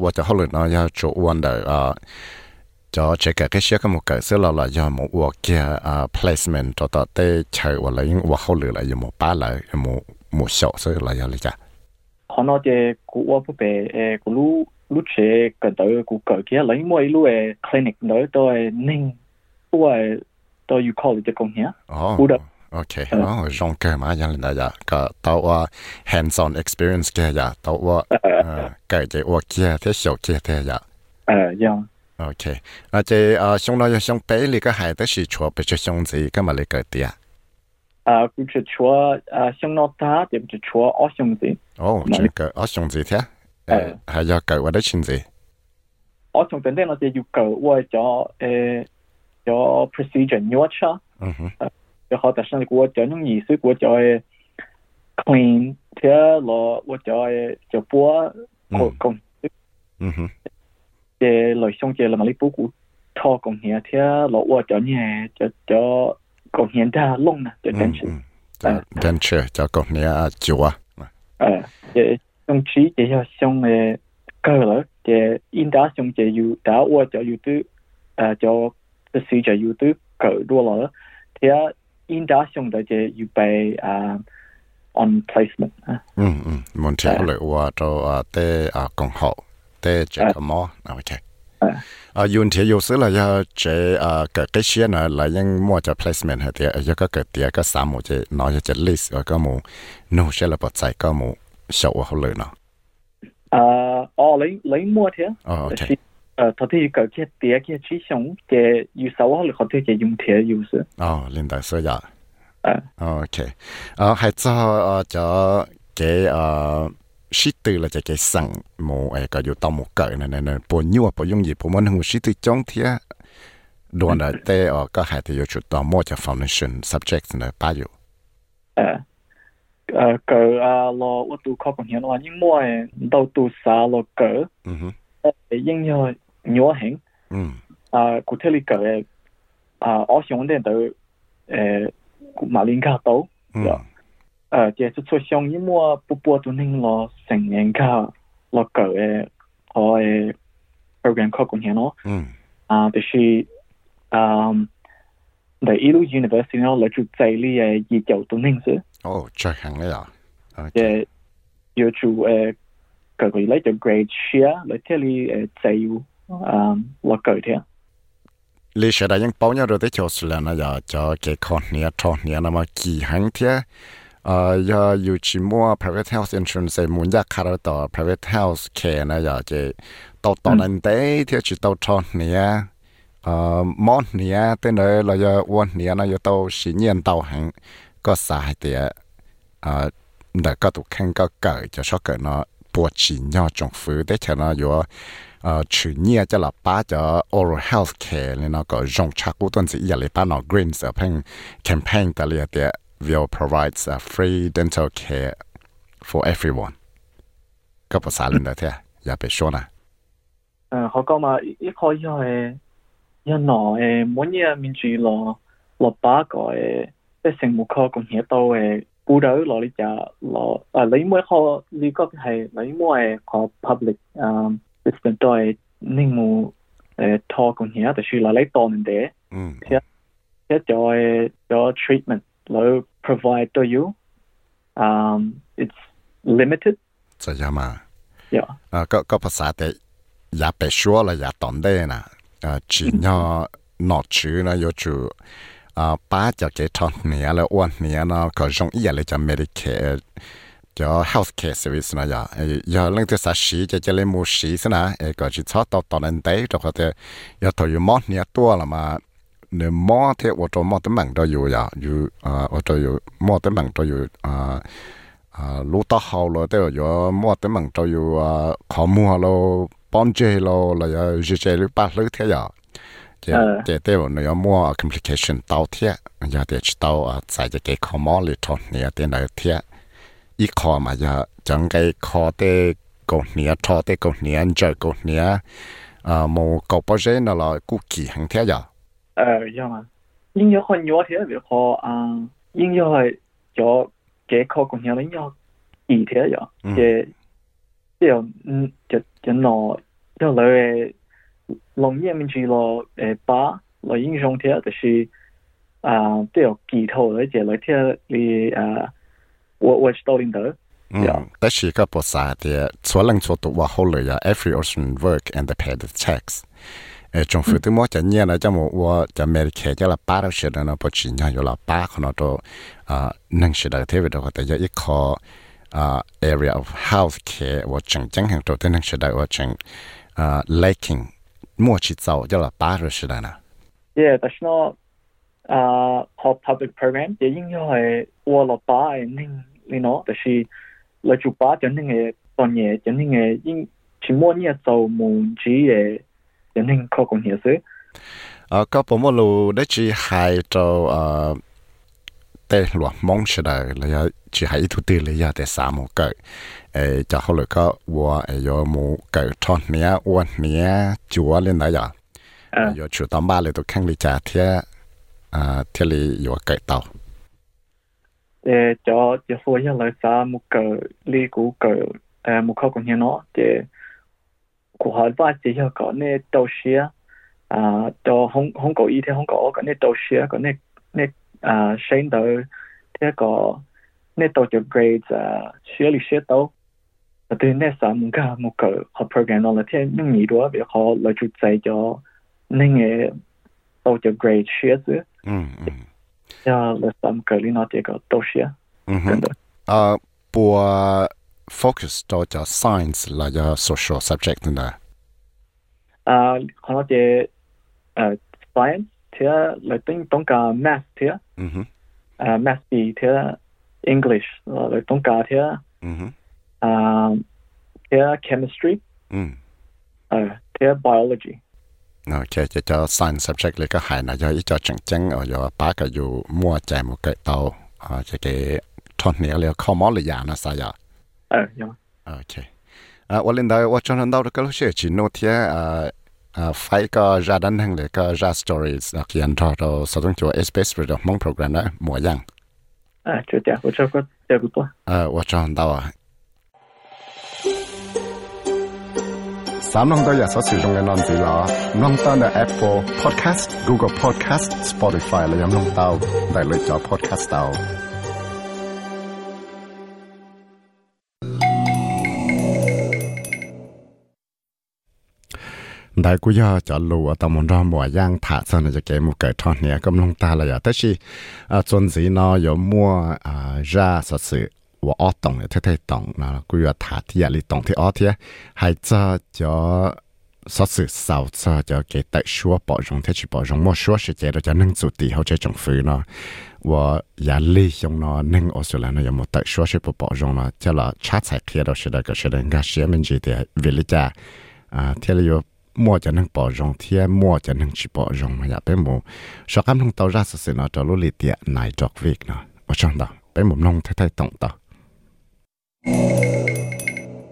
[SPEAKER 2] và cho họ lời nói giờ chủ quan đời ờ cho chế cả cái xe cái một cái xe là là giờ một cuộc kia ờ placement cho tao chơi và lấy và họ lời là giờ một ba lại một một sổ xe là giờ lấy cha
[SPEAKER 3] họ nói chế của ông bố bè của lũ lúc chế cần tới của cỡ kia lấy mỗi lũ ờ, clinic đó tôi nên tôi 我诶都有 call 就讲遐，
[SPEAKER 2] Ồ, Cú đập. ok, đó, rong cơ mà dân lên đó, có tao qua hands-on experience kia dạ, tao qua cái cái qua kia thế số kia thế dạ,
[SPEAKER 3] 呃，样，
[SPEAKER 2] ok, à cái à xong đó xong bé li cái hai tới sự chùa bị cho xong gì cái mà li cái tiệt,
[SPEAKER 3] 啊，古是说啊，上到他就不是说二兄弟，
[SPEAKER 2] ồ, Mà cái cái à xong gì thế, Ờ. hay do cái qua đấy chuyện gì,
[SPEAKER 3] 二兄弟呢就有个我叫诶 cho procedure nhua cho cho họ ta sang của cho những gì sự của cho clean thế là của cho cho búa cổ công để lời xong chơi là mà lấy búa của thọ công hiến thế là của cho nhà cho cho công hiến ra lông nè cho đến
[SPEAKER 2] đến chơi cho công hiến chùa
[SPEAKER 3] ờ để trong trí để cho xong cơ lỡ để in đá xong chơi dù đá qua cho dù tư à cho 上次嘅要上诶个了，嘅应该上嘅有打我就有都诶叫 procedure 有都个多了，贴应该上嘅嘅有被啊 on placement 啊。
[SPEAKER 2] ừ ừ, muốn theo lời qua cho à tế à công hậu, tế chỉ có mò, ok.
[SPEAKER 3] Ờ.
[SPEAKER 2] à yun thì yêu sử là do chế à cái cái xe này là những mua cho placement hay thì giờ có cái tiền có sáu một chế nói cho chế list rồi có một nô sẽ là bật chạy có một sầu họ lừa nó
[SPEAKER 3] 啊，哦，你你摸听，
[SPEAKER 2] 哦，OK
[SPEAKER 3] 是呃，头天个嘅碟嘅之上嘅有手我后头嘅用铁有时，
[SPEAKER 2] ờ liên đại số giờ
[SPEAKER 3] 呃，
[SPEAKER 2] ok ờ hay cho ờ cho cái ờ sĩ tư là cái cái sẵn một cái cái tao một cái này này này bộ nhiều bộ dùng gì bộ môn hùng sĩ tư trong thì đồn là tế ờ có hai thì chút tao mua cho foundation subject này bao nhiêu
[SPEAKER 3] 呃，呃个啊咯，我读考公险话，因摸诶，到读啥咯个，
[SPEAKER 2] ừ hứ,
[SPEAKER 3] 诶，应要 nhỏ hình
[SPEAKER 2] ừ.
[SPEAKER 3] à cụ thể là cái à ở xuống đến tới ờ mà liên cả tàu
[SPEAKER 2] ờ ừ. dạ.
[SPEAKER 3] à, chỉ chút chút xong nhưng mà bộ bố tụi mình lo thành nhân cả lo cái à, cái à, program khác cũng đó,
[SPEAKER 2] ừ.
[SPEAKER 3] à thì là à the Ilu University nó là chủ tài lý ờ gì chậu tụi mình chứ.
[SPEAKER 2] Ồ chắc hẳn đấy à? Ờ dạ.
[SPEAKER 3] chủ ờ cái lấy cho grade share lấy theo lý dạy locker thế
[SPEAKER 2] lý sẽ đã những bao nhiêu rồi tới chỗ xử là nó giờ cho cái con nhà trọ nhà nó mà kỳ hàng thế. Ờ giờ dù chỉ mua private health insurance muốn ra khá là private health care nó giờ cái tàu tàu nên thế thì chỉ tàu trọ nhà ờ món nhà tên đấy là giờ uôn nhà nó giờ tàu xí nhiên tàu hàng có xài thì ờ đã có tụ khăn có cởi cho số cởi nó bùa chỉ nhau trong phứ để cho nó vừa Ờ, chủ nghĩa cho là ba cho oral health care nên nó có rong chắc của tuần sĩ giờ lấy ba nó green sở phanh campaign tại liệt địa will provides a free dental care for everyone. ก็ภาษาลินเดียเถอะอย่าไปชวนนะ
[SPEAKER 3] เออเขาก็มาอีกข้อยอเอยนอเอมันยังมีจีรอรอป้าก็เอเป็นสิ่งมุขกงเหียโตเอปูเดอรอลิจารอเออลิมวยเขาลิก็คือลิมวยขอ à? dạ, à? public อ่า It's da e ning mu ta kun hia de shula le ton de.
[SPEAKER 2] Ja.
[SPEAKER 3] Ja da e da treatment lo provide to you. Um it's limited.
[SPEAKER 2] Sa llama.
[SPEAKER 3] Yeah.
[SPEAKER 2] À có có ภาษาแต่อย่าไปชัวร์และอย่าตอนได้นะอ่าจีนย่อนอชื่อนะยจูอ่าป้าจะเกทอนเหนียแล้วอ้วนเหนียเนาะก็จงอีอะไรจะเมดิเค cho healthcare service na ya ya lang te sa shi cho cho le mu shi sa na e ko chi cha to to len te to ko te ya to yu mo ni to la ma ne mo te wo to mo te mang do yu ya yu a o to yu mo te mang to yu a a lu ta hao lo te yo mo te mang to yu a kho mu lo pon je lo la ya je je lu pa lu te ya เจเจเต้เนยมัว complication เตาเทียยาเดชเตาอาศัยจะเกคอมอลิทอนเนี่ยเต้นเทีย 一考嘛呀，整个考的过年，考的过年，再过年，啊，冇搞不着那了，估计很天呀。
[SPEAKER 3] 呃，要嘛，音乐和乐天比好啊，音乐系叫给考过年了，音乐一天呀，也也嗯，就就那要来个农业面族咯，诶，把来英雄天就是啊，都有几套来解来听的啊。呃我我是道領導。
[SPEAKER 2] 嗯，但是个不啥的，做人做到话好了呀，every ocean work and pay the tax。诶，政府都冇就念了，就冇我就 Medicare 就啦，八到十的呢，不只呢有了八可能都啊，能识的特别的话，但有一个啊 area of health care 我正正很多都能识的，我正啊 lacking 莫去走就了八到十的呢。
[SPEAKER 3] Yeah, that's not uh called public program. 也應該係我落把係拎你喏，但是来就把真正嘅专业，真正嘅因全部呢做门子嘅真正靠工业水。
[SPEAKER 2] 啊，搞不么路，你只系做啊，对咯，忙起来，你要只系一土地，你要得三亩地，诶，就后来个我诶要亩地，创年我年做咧那样，要出到马里都看你家贴啊，贴里有个地道。
[SPEAKER 3] để cho cho số nhà lấy xa, một cờ li cũ cờ à, một khâu cũng như nó để của họ và chỉ cho có nè đầu xe à cho không không có ý thì không có cái nè đầu xe có nè nè à sinh tới thế có nè đầu cho grades à xe lý xe tàu. Và từ nè sao một cái một cờ họ program nó là thế nhưng nhiều đó việc họ là chủ dạy cho nên nghe đầu cho grades xe chứ.
[SPEAKER 2] Ừ, ừ.
[SPEAKER 3] Jeg stamker lige når det går dosia.
[SPEAKER 2] På focus då jag science la jag social subject där.
[SPEAKER 3] Uh, har det uh, science till lätten tonka math till.
[SPEAKER 2] Mhm.
[SPEAKER 3] Uh, math till English, lätten tonka till.
[SPEAKER 2] Mhm.
[SPEAKER 3] Uh, chemistry.
[SPEAKER 2] Mm.
[SPEAKER 3] Uh, till biology.
[SPEAKER 2] nó cho sign subject lấy cái hài là do cho chẳng chẳng do ba cái mua chạy một cái tàu ờ chơi cái thon nhẹ liệu không mỏ là giả sao vậy?
[SPEAKER 3] Ờ
[SPEAKER 2] ok à วัน lên đây tôi cho nên đâu được cái lúc chỉ nô thế à à phải có ra đăng hàng lấy cái ra stories là khi rồi sau đó cho space rồi mong program đó mua rằng
[SPEAKER 3] à chưa chắc tôi cho có chưa biết
[SPEAKER 2] à tôi cho nên đâu à samlong ya so si long nan zi la nong ta na apple podcast google podcast spotify la yam nong tao dai le podcast tao đại của do cho lùa tàu mòn ra mùa giang thả sang là cái một cái thon nè cầm lông ta là giờ tới khi à chuẩn gì nó có mua à ra sự 我我懂了，太太懂，然后规划他天你懂的哦天，还这叫说是少这叫给带说包容，他去包容，我说是觉得叫能做地后这种分呢，我也利用了能我说了呢，有没带说是不包容了，叫了差才看到是那个是人家学问这点为了家啊，天里有。mua cho nâng bỏ rong thia mua cho nâng chỉ bỏ rong mà dạ bé mù so cam nông tàu ra sự nó cho lũ lì tiệt này trọc việc nó ở trong đó bé mù nông thấy thấy tổng tàu går då เออว่าจนนั้นอ่ะสามน้องตัวอยากสอสื่อตรงกันนอนสีล้อน้องตั้งใน Apple Podcast Google Podcast Spotify และยังน้องเต้าได้เลยจอ podcast เต้า ได้กูยอจะรู้ว่าตอนมันรอมัวย่างถาสนจะเกมุเกิดทอนเนี่ยกำลังตาเลยอ่ะแต่是อ่าจนสีเนาะ有มัวอ่าราสสื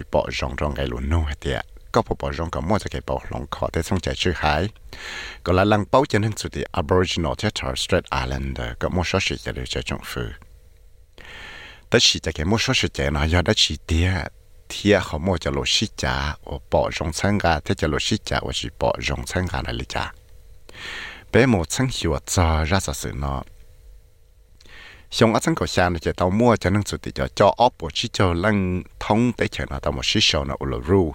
[SPEAKER 2] อว่าอ้อตรงเนี่ย ก็พอร้องกับมั่วจะเก็บบอกลงขอได้ส่งใจชื่อหายก็ละลังเป้าจะนั่งสุดที่ Aboriginal ที่ Torres Strait Islander ก็มั่วชอชิจะเดือจะจงฟื้นแต่ชิจะเก็บมั่วชอชิจะนอยอดได้ชิเตียเทียเขามั่วจะโลชิจ่าโอปอจงสังกาที่จะโลชิจ่าว่าชิปอจงสังกาอะไรจ่าเป็นหมดสังหิวจอรัสสือนอ xong ở sân cầu xa nó chạy tàu mua cho năng sự tự cho cho ốp bộ chỉ cho lăng thông tới chờ nó tàu một xí sầu nó ulu ru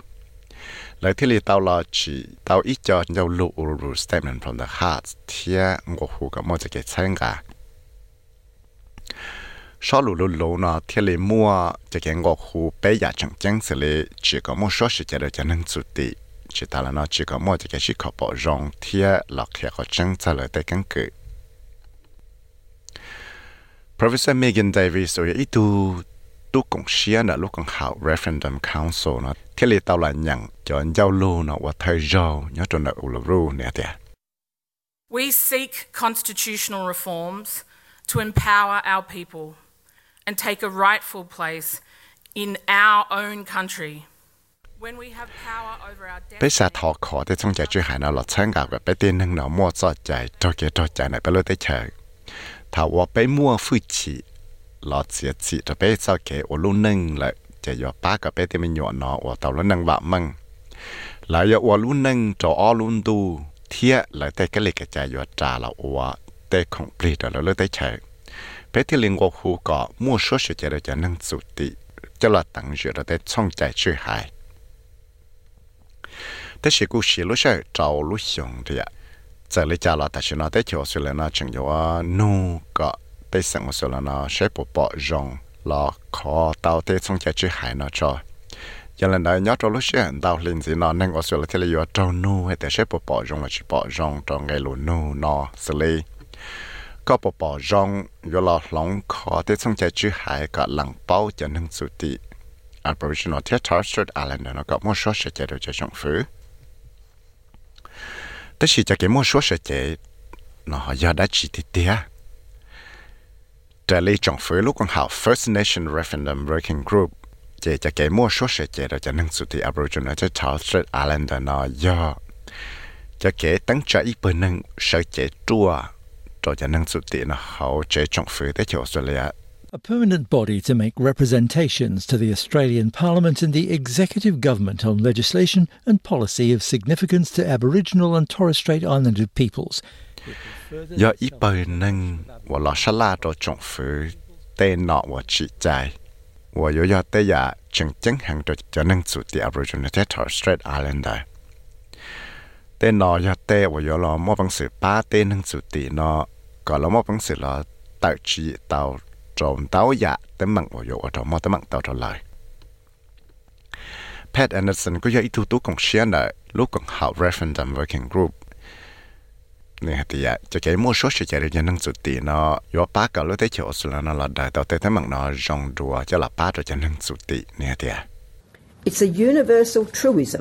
[SPEAKER 2] lời thiết lý tao là chỉ, tao ít cho nhau lụ lụ statement from the heart, thia ngô hù cả mọi cái sáng cả. Sau lụ lụ lụ nó thiết lý mua cho cái ngô hù, bé giả chẳng chẳng xử lý có một số sự chế được cho năng chủ tị. Chỉ ta là nó chỉ có một cái sự khó bỏ rong thia là khi có chẳng trả lời tới căn Professor Megan Davis rồi ít tu tu cũng xia nè lúc còn hảo referendum council nó thiết lý tao là nhận cho giao lưu nó và thời giao nhớ cho nó ulu ru nè tiệt
[SPEAKER 8] We seek constitutional reforms to empower our people and take a rightful place in our own country. ไปสาทอ
[SPEAKER 2] ขอแต่ช่องใจช่วยหายเราหลอดช่างกับกับไปเต้นหนึ่งหนอมั่วจอดใจจอเกียจอดใจไหนไปเลยได้เฉยถ้าว่าไปมั่วฟื้นฉี ลอเสียสิจะไปเศร้าเกอลุ่นนึงเลยจะยอป้ากับไปที่มันหยอหนอว่าเต่าแล้วนังบะมั่งหลายยอว่าลุ่นนึงจะอ้อลุ่นดูเทียหลายแต่ก็เลยกระจายยอจ่าเราว่าแต่ของปลีดเราเลยได้ใช้ไปที่ลิงกัวคูก็มั่วชั่วเฉยจะนั่งสุติจะละตังเยอะเราได้ช่องใจช่วยหายแต่สิกูสิลุใช่เจ้าลุยงเดียจะเลยจ่าเราแต่ฉันเราได้เจอสุเลน่าจึงยอนูก็ có bé sang sự là nó sẽ bộ bỏ rong là khó tao tới trong chạy chữ hại nó cho cho lần đó nhớ trong lúc sau tao lên gì nó nên có sự là thế là trâu nu hay để sẽ bộ bỏ rong là chỉ bỏ rong trong ngày luôn nu nó xử lý có bộ bỏ rong yo là long khó để trong chạy chữ hải cả lăng bao cho nên sự tị Aboriginal Torres Strait nó có một số sự chạy được cho trong phứ tất nhiên cho cái một số sự chạy nó do đã chỉ thì First Nation Referendum Working Aboriginal Strait Island nó do cho cái tăng trả ít bữa nâng sự chạy chua
[SPEAKER 9] a permanent body to make representations to the Australian Parliament and the executive government on legislation and policy of significance to Aboriginal and Torres Strait Islander peoples. Do
[SPEAKER 2] ít bờ nâng và lọ sa la cho trọng phủ tê nọ và chỉ dài và yếu do tê ya chứng chứng hàng cho cho nâng chủ the Aboriginal and Torres Strait Islander. Tê nọ ya tê và yếu lọ mô bằng sự ba tê nâng chủ tị nọ có lọ mô bằng sự lọ tạo chỉ tạo trộm táo dạ tới mặn vào yếu ở trong mô tới mặn tạo trở lại. Pat Anderson có yếu ý tu tú cùng xia nợ lúc còn học referendum working group nè thì à cho cái mua số sự chạy được năng chủ tỷ nó. Yếu ba cái lúc tới chỗ là nó là đại tạo tới thế mặn nó rong đùa cho là ba rồi cho năng chủ tỷ nè thì à It's a universal truism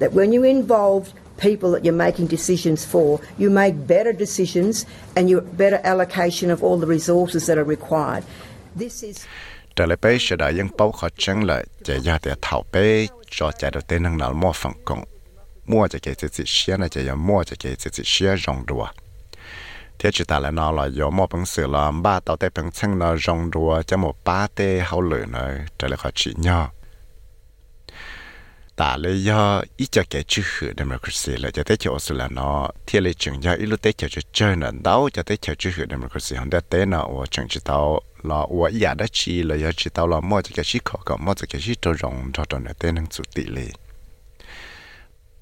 [SPEAKER 2] that when you involve people that you're making decisions for, you make better decisions and you better allocation of all the resources that are required. This is trở lại bây giờ đã những bao khó chăng lại chạy ra để thảo bê cho chạy được tên năng nào mua phần công mua cho cái gì xia này chạy mua cho cái gì xia rong đùa thế chỉ ta là nó là do một bằng sự là ba tàu tê bằng chân nó rong đùa. Cho một ba tê hậu lửa nó trở lại khỏi chỉ nhau ta lấy do ít cho cái chữ hữu democracy là cho tới chỗ sự là nó thiên lý chừng do ít lúc tới chỗ cho chơi nó đâu cho tới chỗ chữ hữu democracy không để tới nó và chừng chỉ tao là và giả đã chi là do chỉ tao là mua cho cái gì khó có mua cho cái gì cho rộng cho cho nó tới năng chủ tỷ lệ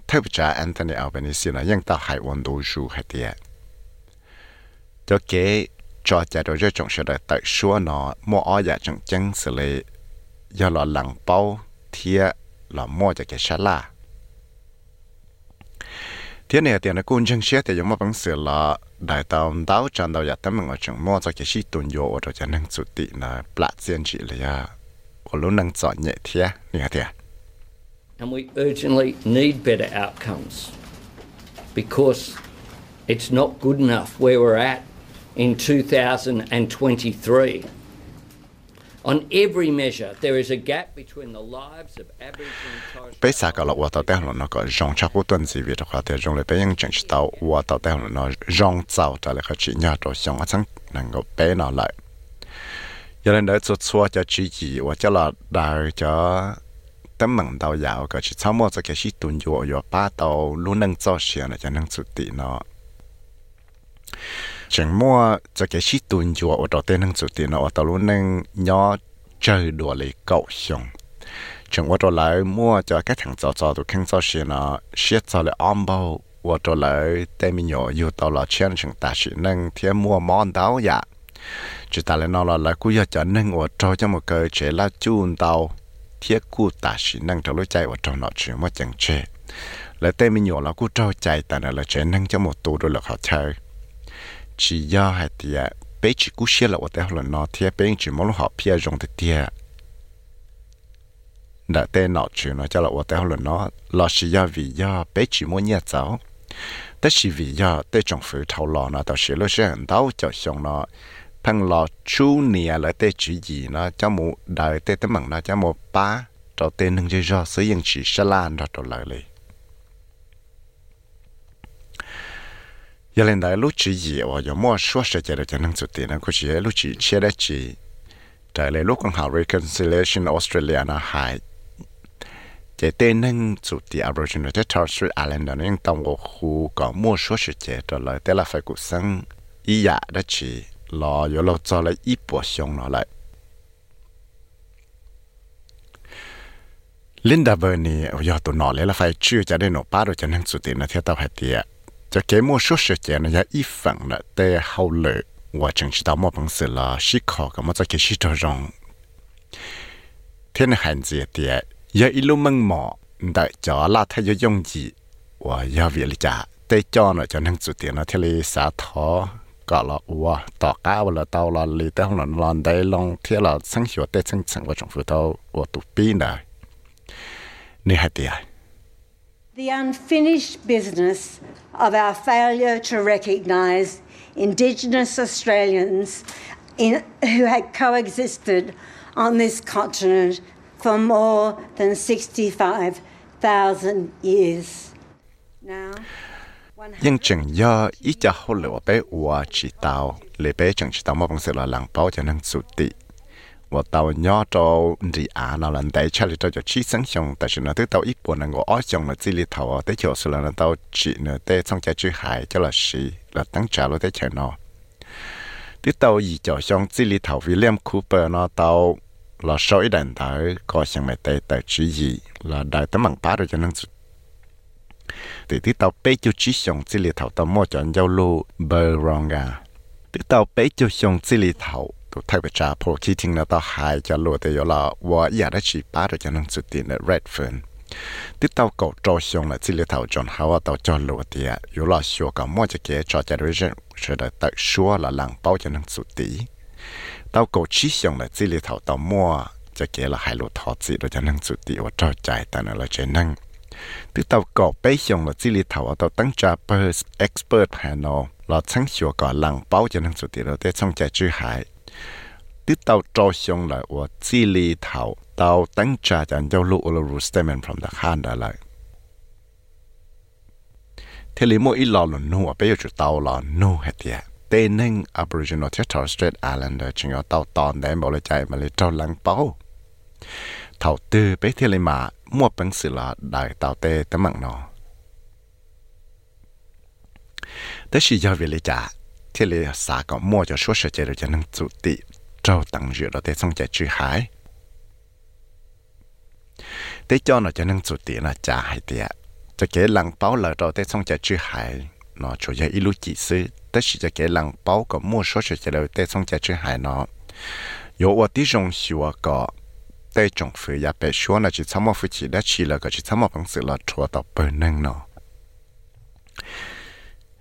[SPEAKER 2] theo cha Anthony Albanese là những tao hải quân đồ du hay tiệt cho cái cho cha đồ cho chúng sẽ đợi tại số nó mua ở nhà chừng chân xử lý do là lặng bao thiệt là mua cho cái sát la. Thế này thì nó cũng chân xét thì giống như bằng sự là đại tàu đào tràn đào giả tấm mình ở trong mua cho cái gì tuần yo ở trong năng chủ tị là bạc diện chỉ là ở lúc năng chọn nhẹ thế này thế
[SPEAKER 4] and we urgently need better outcomes because it's not good enough where we're at in 2023. On every measure, there is a gap between the lives of Aboriginal and Torres Strait. Pesa ka la
[SPEAKER 2] 了来就。tấm mặn đầu dạo cái chỉ sau mỗi cái chỉ tuần dùa dùa ba đầu luôn nâng cho xe này cho nâng chút tí nó chẳng mua cho cái chỉ tuần dùa ở đầu tiên nâng chút tí nó ở đầu luôn nâng nhỏ chơi đùa lấy cậu xong chẳng ở đầu lại mua cho cái thằng cho cho tụi khăn cho xe nó xe cho lại om bao ở đầu lại tên mình nhỏ yêu tàu là chen chẳng ta chỉ nâng thêm mua món đáo dạ chỉ ta lại nó là là cú giờ cho nâng ở cho cho một cái chế là chun tàu thiết cụ tả sĩ năng trong lối chạy và trong nọ chuyện mà chẳng chê là tên mình nhỏ là cụ trao chạy tại là chạy năng cho một tù rồi là họ chơi chỉ do hai tia bé chỉ cú xe là ở đây là nó thiết chỉ muốn họ phía dùng thì tia tên nọ chuyện nó cho là ở đây là nó chỉ do vì do chỉ muốn nhẹ cháu tất chỉ vì do tới trong phủ thầu lò nó tao xe hành tao xong nó thằng lò chú nia là tê chữ gì nó, cháu mù đời tê tấm bằng nó, cháu mù ba cho tên hưng chơi do sử dụng chỉ xa lan ra trò lời lì. Giờ lên đây lúc chữ gì và giờ mua số sẽ chạy được cho năng suất tiền nó có chỉ lúc chỉ chia ra chỉ tại lại lúc con học reconciliation Australia nó hại chỉ tên nâng chủ tiền Aboriginal Torres Strait Islander nó tông của khu có mua số sẽ chạy cho lời thế là phải cuộc sống ý dạ đó chỉ lò yo lo cho lại ít bộ xong nó lại. Linda Burney yo tụ nó lấy là phải chưa cho đến nó ba rồi cho nên sự tiền là theo tao hay tiệt cho cái mua số sự kiện là ít phần là tê hậu lệ và chẳng chỉ tao mua bằng sự là sĩ khó cái mà cho cái sĩ cho rong thiên hành gì tiệt giờ ít lúc măng mỏ đợi cho là thay cho dùng gì và giờ việc là trả tê cho nó cho nên sự tiền là theo lý xã thọ thế
[SPEAKER 10] The unfinished business of our failure to recognise Indigenous Australians in, who had coexisted on this continent for more than 65,000 years. Now,
[SPEAKER 2] nhưng chừng do ý cho hỗ lửa bé ua chỉ tàu lệ bé chẳng chỉ tàu mà bằng sự là làng bao cho năng sụt tị. Và tàu nhỏ cho đi à nào lần đấy chắc là cho chi sáng xong tại sự nó tới tàu ít buồn năng ngồi ở xong là chỉ li thầu tới chiều sự là nó tàu chỉ nữa tới xong chạy chữ hải cho là sĩ là tăng trả luôn tới chạy nó. Tới tàu gì cho xong chỉ li thầu William Cooper nó tàu là soi đàn tàu có xong mày tới tới chỉ gì là đại tấm bằng bá rồi cho năng sụt từ tí tàu bê chú chí xong chỉ lì thảo tàu mò chọn giao lô bờ rong à từ tàu bê chú xong chỉ lì thảo tụ thay về trà phố chỉ thiên là tàu hai cho lô thì là và giờ đã chỉ bá rồi cho năng sự tiền là Redfern ติดเตาเกาะจอชงและจิเลเตาจอนฮาวเตาจอนลัวเตียอยู่ลอชัวกับมั่วจะเกจอจาริจันเสดตักชัวละหลังเป้าจะนังสุตีเตาเกาะชี้ชงและจิเลเตาเตามั่วจะเกละหายลุทอจิโดยจะนังสุตีว่าเจ้าใจแต่ละเจนัง rồi tàu là chỉ thảo tàu tăng trả expert panel là chẳng hiểu có lăng bao cho năng số tiền đó để trong chạy chữ hải từ tàu cho xong là của chỉ thảo tàu tăng trả anh giao lưu statement from the hand đã lại thế lý mỗi lò là nô bây giờ chủ tàu là nô hết tiệt tên Aboriginal Torres Strait Islander chỉ có tàu tòn để bảo là chạy mà lấy trâu lăng bao thầu tư bé thế lấy mà mua bằng sự là đại tạo tê tấm mạng nó đó là do vì lý trả thế lý xã có mua cho số sự chế được cho nên chủ tị trâu tăng dựa đó để xong chạy chữ hải thế cho nó cho nên chủ tị là trả hay tiệt cho cái lăng báo lời rồi để xong chạy chữ hải nó chủ yếu ít lúc chỉ sư đó là cho cái lăng báo có mua số sự chế được để xong chạy chữ hải nó 有我的种学个。 Tê trong phủ ya bé xua là chỉ tham mô phụ chỉ đã chỉ là cái chỉ tham mô bằng sự là chùa tàu bờ nâng nó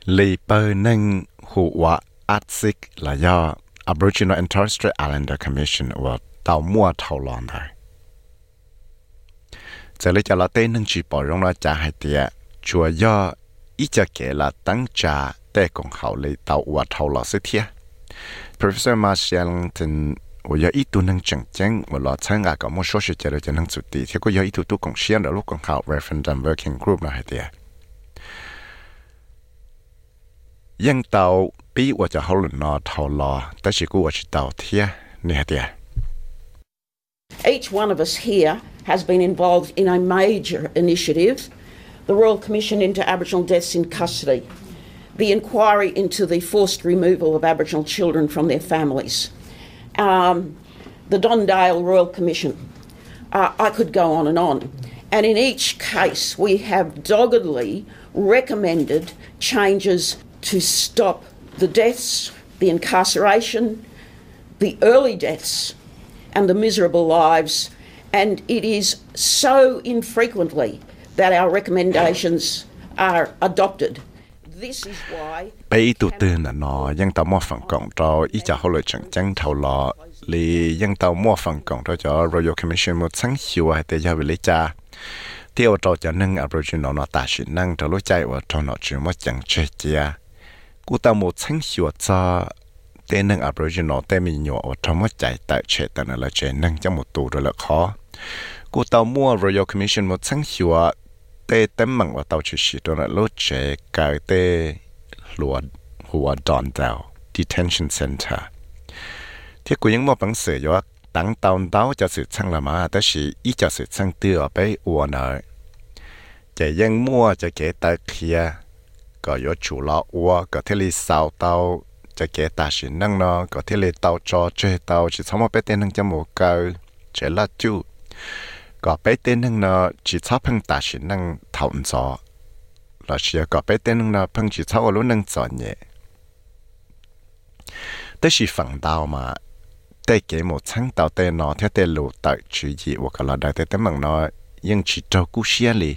[SPEAKER 2] lì bờ nâng hụ wa ATSIC là do Aboriginal and Torres Strait Islander Commission và tàu mua thầu lòn thôi giờ lấy cho là tê nâng chỉ bỏ rong nó trả hai tia chùa do ít cho kể là tăng trả để cùng hậu lấy tàu và thầu lọ sự thiệt Professor Marshallton 我要一度能整正，我老参加个么说是接着就能做地，结果要一度都贡献的，如果好 referendum working group 那还的。ยังเตาปีว่าจะเขาหลุนนอเท่ารอแต่สิกูว่าจะเตาเทียเนี่ยเดีย
[SPEAKER 11] Each one of us here has been involved in a major initiative, the Royal Commission into Aboriginal Deaths in Custody, the inquiry into the forced removal of Aboriginal children from their families, um, the Dondale Royal Commission. Uh, I could go on and on. And in each case, we have doggedly recommended changes to stop the deaths, the incarceration, the early deaths, and the miserable lives. And it is so infrequently that our recommendations are adopted. This is why.
[SPEAKER 2] bây ít tụ tư là nó, dân tàu mua phần cộng cho ít chả họ lựa chọn chẳng thầu lọ. Lì dân tàu mua phần cộng cho cho Royal Commission một sáng hiệu hay tế giao về lý cha. Tiêu cho cho nâng Aboriginal nó ta sự nâng cho lối chạy và cho nó chỉ một chẳng chơi chia à. cụ tàu một sáng hiệu cho tên nâng Aboriginal tên mình nhỏ và cho một chạy tại chơi tại là chơi nâng cho một tù rồi là khó. Cụ tàu mua Royal Commission một sáng hiệu tế tấm mặn và tàu chỉ sĩ cho là lối chạy cái tế รัวหัวดอนเตา detention center ที่กูยังมอบหนังเสือยู่ว่าตั้งตอนเตาจะสืบช่างละมาแต่สิอีจะสืบช่างเตื้อไปอัวเนอจะยังมั่วจะเกตาเคียก็ยศชูลออัวก็เทลีสาวเตาจะเกตาสินั่งนอก็เทลีเตาจอเจเต้าสิสมาไปเต้นนั่งจมูกเกาเจละจูก็ไปเต้นนั่งนอสิชอบพังตาสินั่งเท่าอนซอ là sẽ có bé tên là phân chỉ sau lúc nâng chọn nhẹ tới mà, tới cái một sáng tạo tên nó, theo tên lụ tại chữ gì hoặc là đại tên bằng nó nhưng chỉ trâu cú xe lì.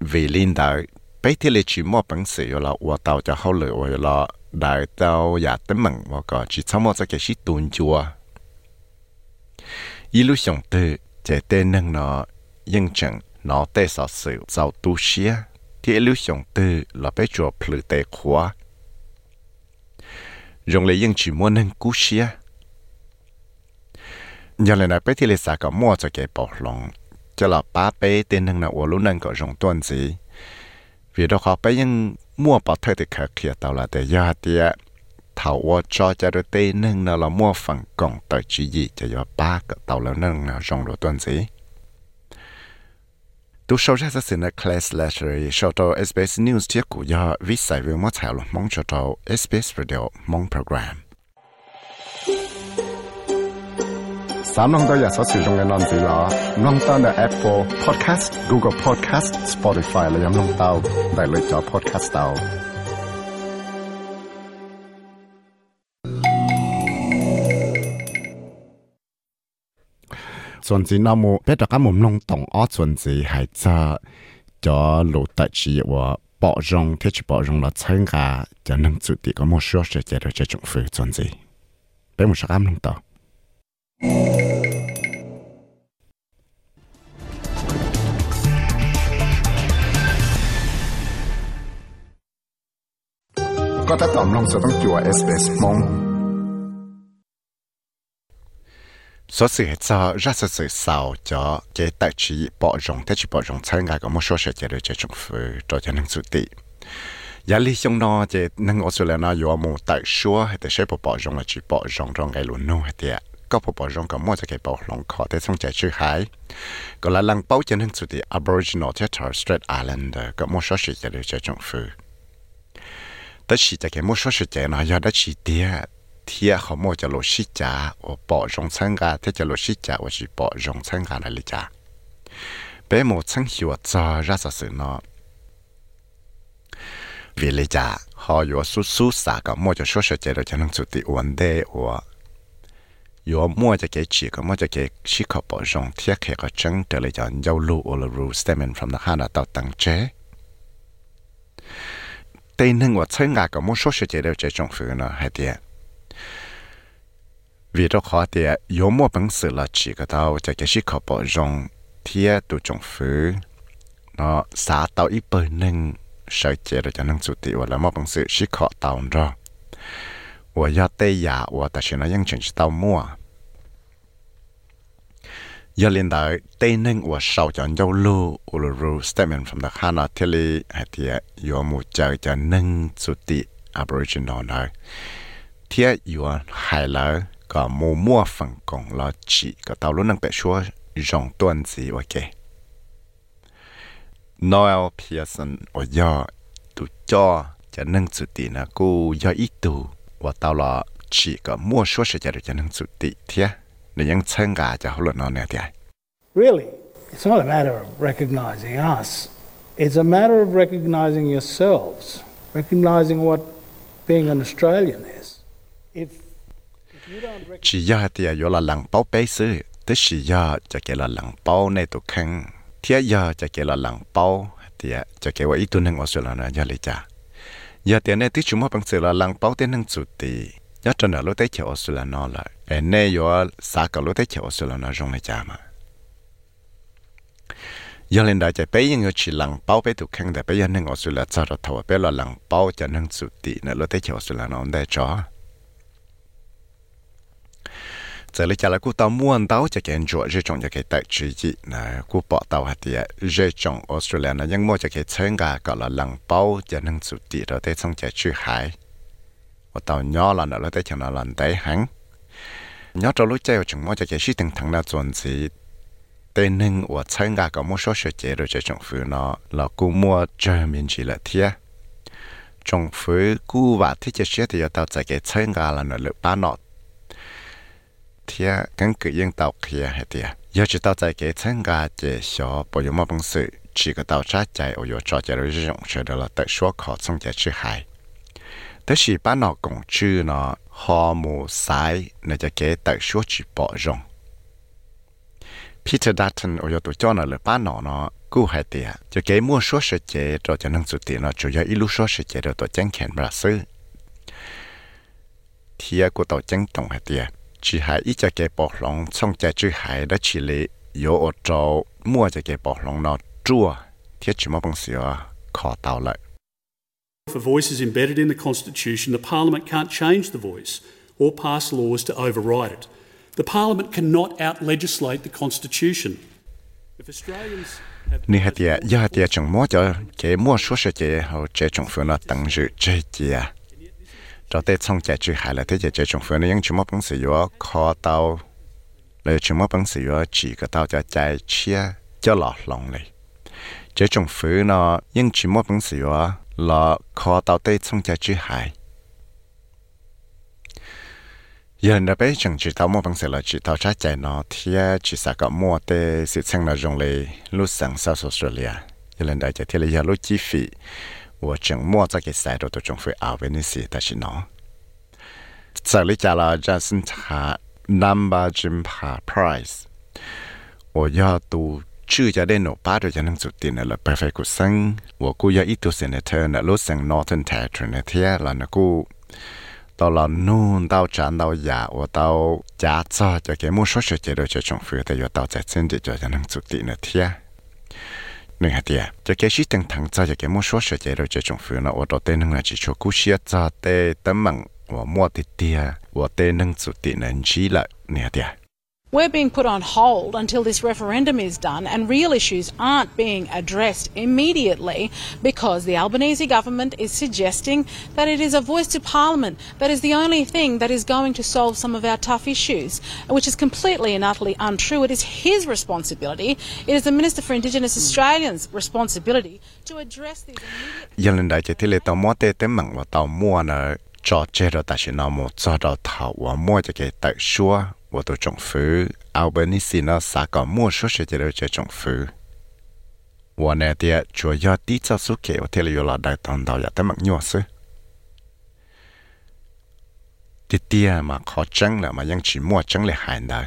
[SPEAKER 2] Vì linh đại bé thì lì chỉ mua bằng sự là ủa tàu cho rồi đại tàu giả tên bằng hoặc chỉ sau một cái gì tuôn chùa. Ý lúc sống từ chế tên nâng nó nhưng chẳng nó tê sợ sự giàu tu xe ที่เลือกสงตื้อหลอไปจัวพลือเตขวายงเลยยังชิมวนึงกูเชียยังเลยนะไปที่เลสากมั่วจะเก็บปอกลงจะหลอป้าไปเต็นหนึ่งนะาอวลุนังก็จงต้นสีวีดอขาไปยังมั่วปอเธอติดขาเขียเตาละแต่ยาเตียถาว่าจอจะเตนึงนะเรามั่วฝังกล่องต่อจีจะยอป้าก็เตาแล้วนั่งนาจงรถต้นสี tu sau ra sa sin a class letter show to SBS News tiết của do vi sai với một thảo mong cho to SBS Radio mong program. Sám nông tôi giả sử sử dụng cái non gì là nông ta là Apple Podcast, Google Podcast, Spotify là giống nông tao, đại lựa chọn podcast tao. chuẩn gì nào biết được cái mồm nông tổng ở chuẩn gì hay cha cho lũ tại chỉ và bỏ rong thế chỉ bỏ rong là chân cả cho nâng chủ tịch có một số sẽ chạy được cho chúng phơi chuẩn gì bé một sắc âm nông tổng có tác phẩm nông sở tăng chùa SBS Mong số sự hết sao ra sự sự sao cho cái tài trí bỏ rộng tài trí bỏ rộng sai ngài có một số sự chế được chế trong phu cho cho năng sự tị giá lý trong đó chế năng ở là nó yếu một tại số hay tại sẽ bỏ bỏ rộng là chỉ bỏ rộng trong cái luôn nô hay tiệt có bỏ bỏ rộng có một cái bỏ rộng khó thế xong chạy chữ hải có là lăng bảo cho năng sự tị Aboriginal thế Torres Strait Island, có một số sự chế được chế trong phu, tất chỉ cái một số sự chế nó do đã chỉ tiệt thì họ mua cho lô xí trả ở bỏ rong sang gà thế cho lô xí trả ở chỉ bỏ rong sang gà này trả bé một sang hiểu cho ra sao sự nó vì lý trả họ có số số xã có mua cho số số chế rồi cho năng suy ổn đề ở có mua cho cái chỉ có mua cho cái xí khó bỏ rong thiết hệ có chân trở lại cho giao lưu ở là rule statement from the hana tạo tăng chế tên năng của sang gà có mua số số chế rồi chế trong phía nó hay tiệt vì đó khó thì yếu mua bằng sự là chỉ có tao cho cái sự khó bỏ rong thiết tụ trồng phứ nó xả tàu ít bơi nâng sợ chế rồi cho nâng chủ tị và là một bằng sự sĩ khó tàu rồi 我要对呀，我但是呢，ยัง真是到末。要领导对能我少讲要路，我路路 statement from the Hana Tilly 还贴有木叫叫能主地 Aboriginal 呢，贴有海了 ก็มัวมัวฝังกองลอจีก็เตาลุ้นนังแต่ชัวจองต้วนสีโอเค Noel Pearson โอยอตุจอจะนั่งสุดตีนะกูยออีตูว่าเตาลอจีก็มัวชัวเสียจะจะนั่งสุดตีเทียในยังเชิงกาจะเขาหลุดนอนเนี่ยเทีย
[SPEAKER 12] Really, it's not a matter of recognizing us. It's a matter of recognizing yourselves, recognizing what being an Australian is. If
[SPEAKER 2] chỉ ya thì yo là lăng bao bé sư, tức chỉ ya cho cái là lăng bao này tụ khăn, thiết ya cho cái là lăng bao thì cho cái vậy tu năng ở số là nó ya lấy cha. Ya thì này tức chúng mà bằng sự là lăng bao tiền năng chủ tì ya cho nó là lúc đấy ở sự là nó là em này yo sa cả lúc đấy ở sự là nó trong này cha mà. Giờ lên đại chạy bây giờ chỉ lăng bao bé tụ khăn để bây giờ năng ở sự là cha được thầu bé là lăng bao cho năng chủ tì nè lúc đấy ở sự là nó đây cho giờ lấy chả là cú muốn tao cho cái chỗ rồi trong cái tại chỉ gì nè cú bỏ tao hạt địa rồi trong Australia nó nhưng mua cho cái chân gà gọi là lăng bao cho nên chủ địa rồi tới trong cái chữ hải và tao nhỏ là nó tới chẳng là lần đấy hắn nhỏ trong lúc chơi chúng mua cho cái sĩ tình thằng nào chuẩn gì tên nâng và chân gà có một số sự chế rồi cho trong phía nó là mua chơi chỉ là thiệt trong phía và thiết chế thì chạy cái chân gà là nó lựa ba nọ thiên căn cứ yên tàu kia hay tiệt giờ chỉ tàu tại cái thân gà chế xó bộ dụng bằng sự. Chỉ có tàu trái chạy ở chỗ cho chạy rồi dùng cho đó là tự số khó trong chạy chữ hai thế thì bán nó cũng chữ nó họ mù sai cho cái tự số chỉ bỏ dùng Peter Dutton ở chỗ cho nó là bán nó nó cú hay tiệt cho cái mua số sự chế rồi cho năng sự tiền nó chủ yếu ít số sự chế rồi tổ chân khen bả sư. Thì của hay tiệt chỉ hay ít cho cái bọc lòng trong cái chữ hay đó chỉ là 有 ở chỗ mua cho cái bọc lòng nó chua thiết chỉ một bằng sửa khó tạo lại
[SPEAKER 13] If a voice is embedded in the Constitution, the Parliament can't change the voice or pass laws to override it. The Parliament cannot out legislate the Constitution. If Australians
[SPEAKER 2] ni hạt ya ya hạt ya chung mua cho cái mua số sự chế hậu chế chung phương nó tăng dự chế chia cho tới xong chạy chữ hải là thế chạy chung phương nó những chúng bằng sử dụng khó tàu lấy chúng bằng sử dụng chỉ có tàu cho chạy chia cho lọt lòng này chế chung phương nó những chúng bằng sử dụng là khó tàu tới xong chạy chữ hải giờ nó bé chẳng chỉ tao mua bằng sự là chỉ tao trái chạy nó thì chỉ sẽ có mua để sự sang là dùng lấy lúc sang South Australia giờ lần đại chạy thì là giờ lúc chi phí 我整摸这个赛道都总会熬为那些，但是呢，这里加了这是他 number 金牌 price，我要读。ชื่อจะได้หนูป้าโดยจะนั่งสุดตีนละไปไฟกูสังว่ากูอยากอีตัวเซนเตอร์นะรถสัง Northern Territory นะเทียแล้วนะกูตอนเรานู่น到站到呀我到家早就给我说说这个就重复的要到在真的就จะนั่งสุดตีนนะเทีย nên hạt tiệt cho cái sĩ tăng thẳng cho cái mua số sợi rồi cho trong phiếu nó ở đó tên là chỉ cho cú xia cho tê tấm bằng và mua tiệt tiệt và tê nâng chủ tiệt nên chỉ là nè hạt tiệt
[SPEAKER 14] We're being put on hold until this referendum is done, and real issues aren't being addressed immediately because the Albanese government is suggesting that it is a voice to Parliament that is the only thing that is going to solve some of our tough issues, which is completely and utterly untrue. It is his responsibility, it is the Minister for Indigenous Australians' responsibility to address these immediate.
[SPEAKER 2] Cho cái tại xua và tôi trồng phứ Albanese nó xã có mua số sự chế rồi chế trồng phứ và nè thì chúa do tí cho số kể và thế là là đại tông đạo ya tới mặt nhỏ sư thì tia mà khó trắng là mà ยัง chỉ mua trắng là hại đời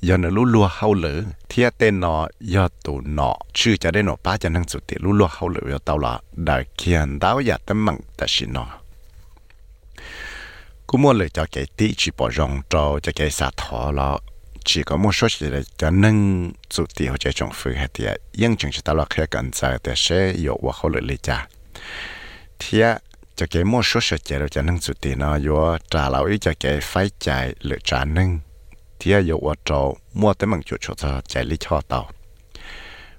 [SPEAKER 2] giờ nó lú lúa hậu lử thì tên nó giờ tụ nọ chưa cho đến nó ba cho năng chủ tiệt lú lúa hậu lử giờ tao là đại kiên đáo ya tới mặn ta xin nó cũng muốn lựa cho cái tí chỉ bỏ rong, cho cho cái xả thọ là chỉ có một số chỉ là cho nâng chủ tiêu cho trong phu hay thì nhưng chừng chúng ta là khi cần giờ để sẽ yếu và khó lựa lựa cha. Thì cho cái một số sự chỉ là cho nâng chủ tiêu nó yếu trả lão ý cho cái phải chạy lựa trả nâng thì yếu và cho mua tới mảng chủ cho cho chạy lý cho tàu.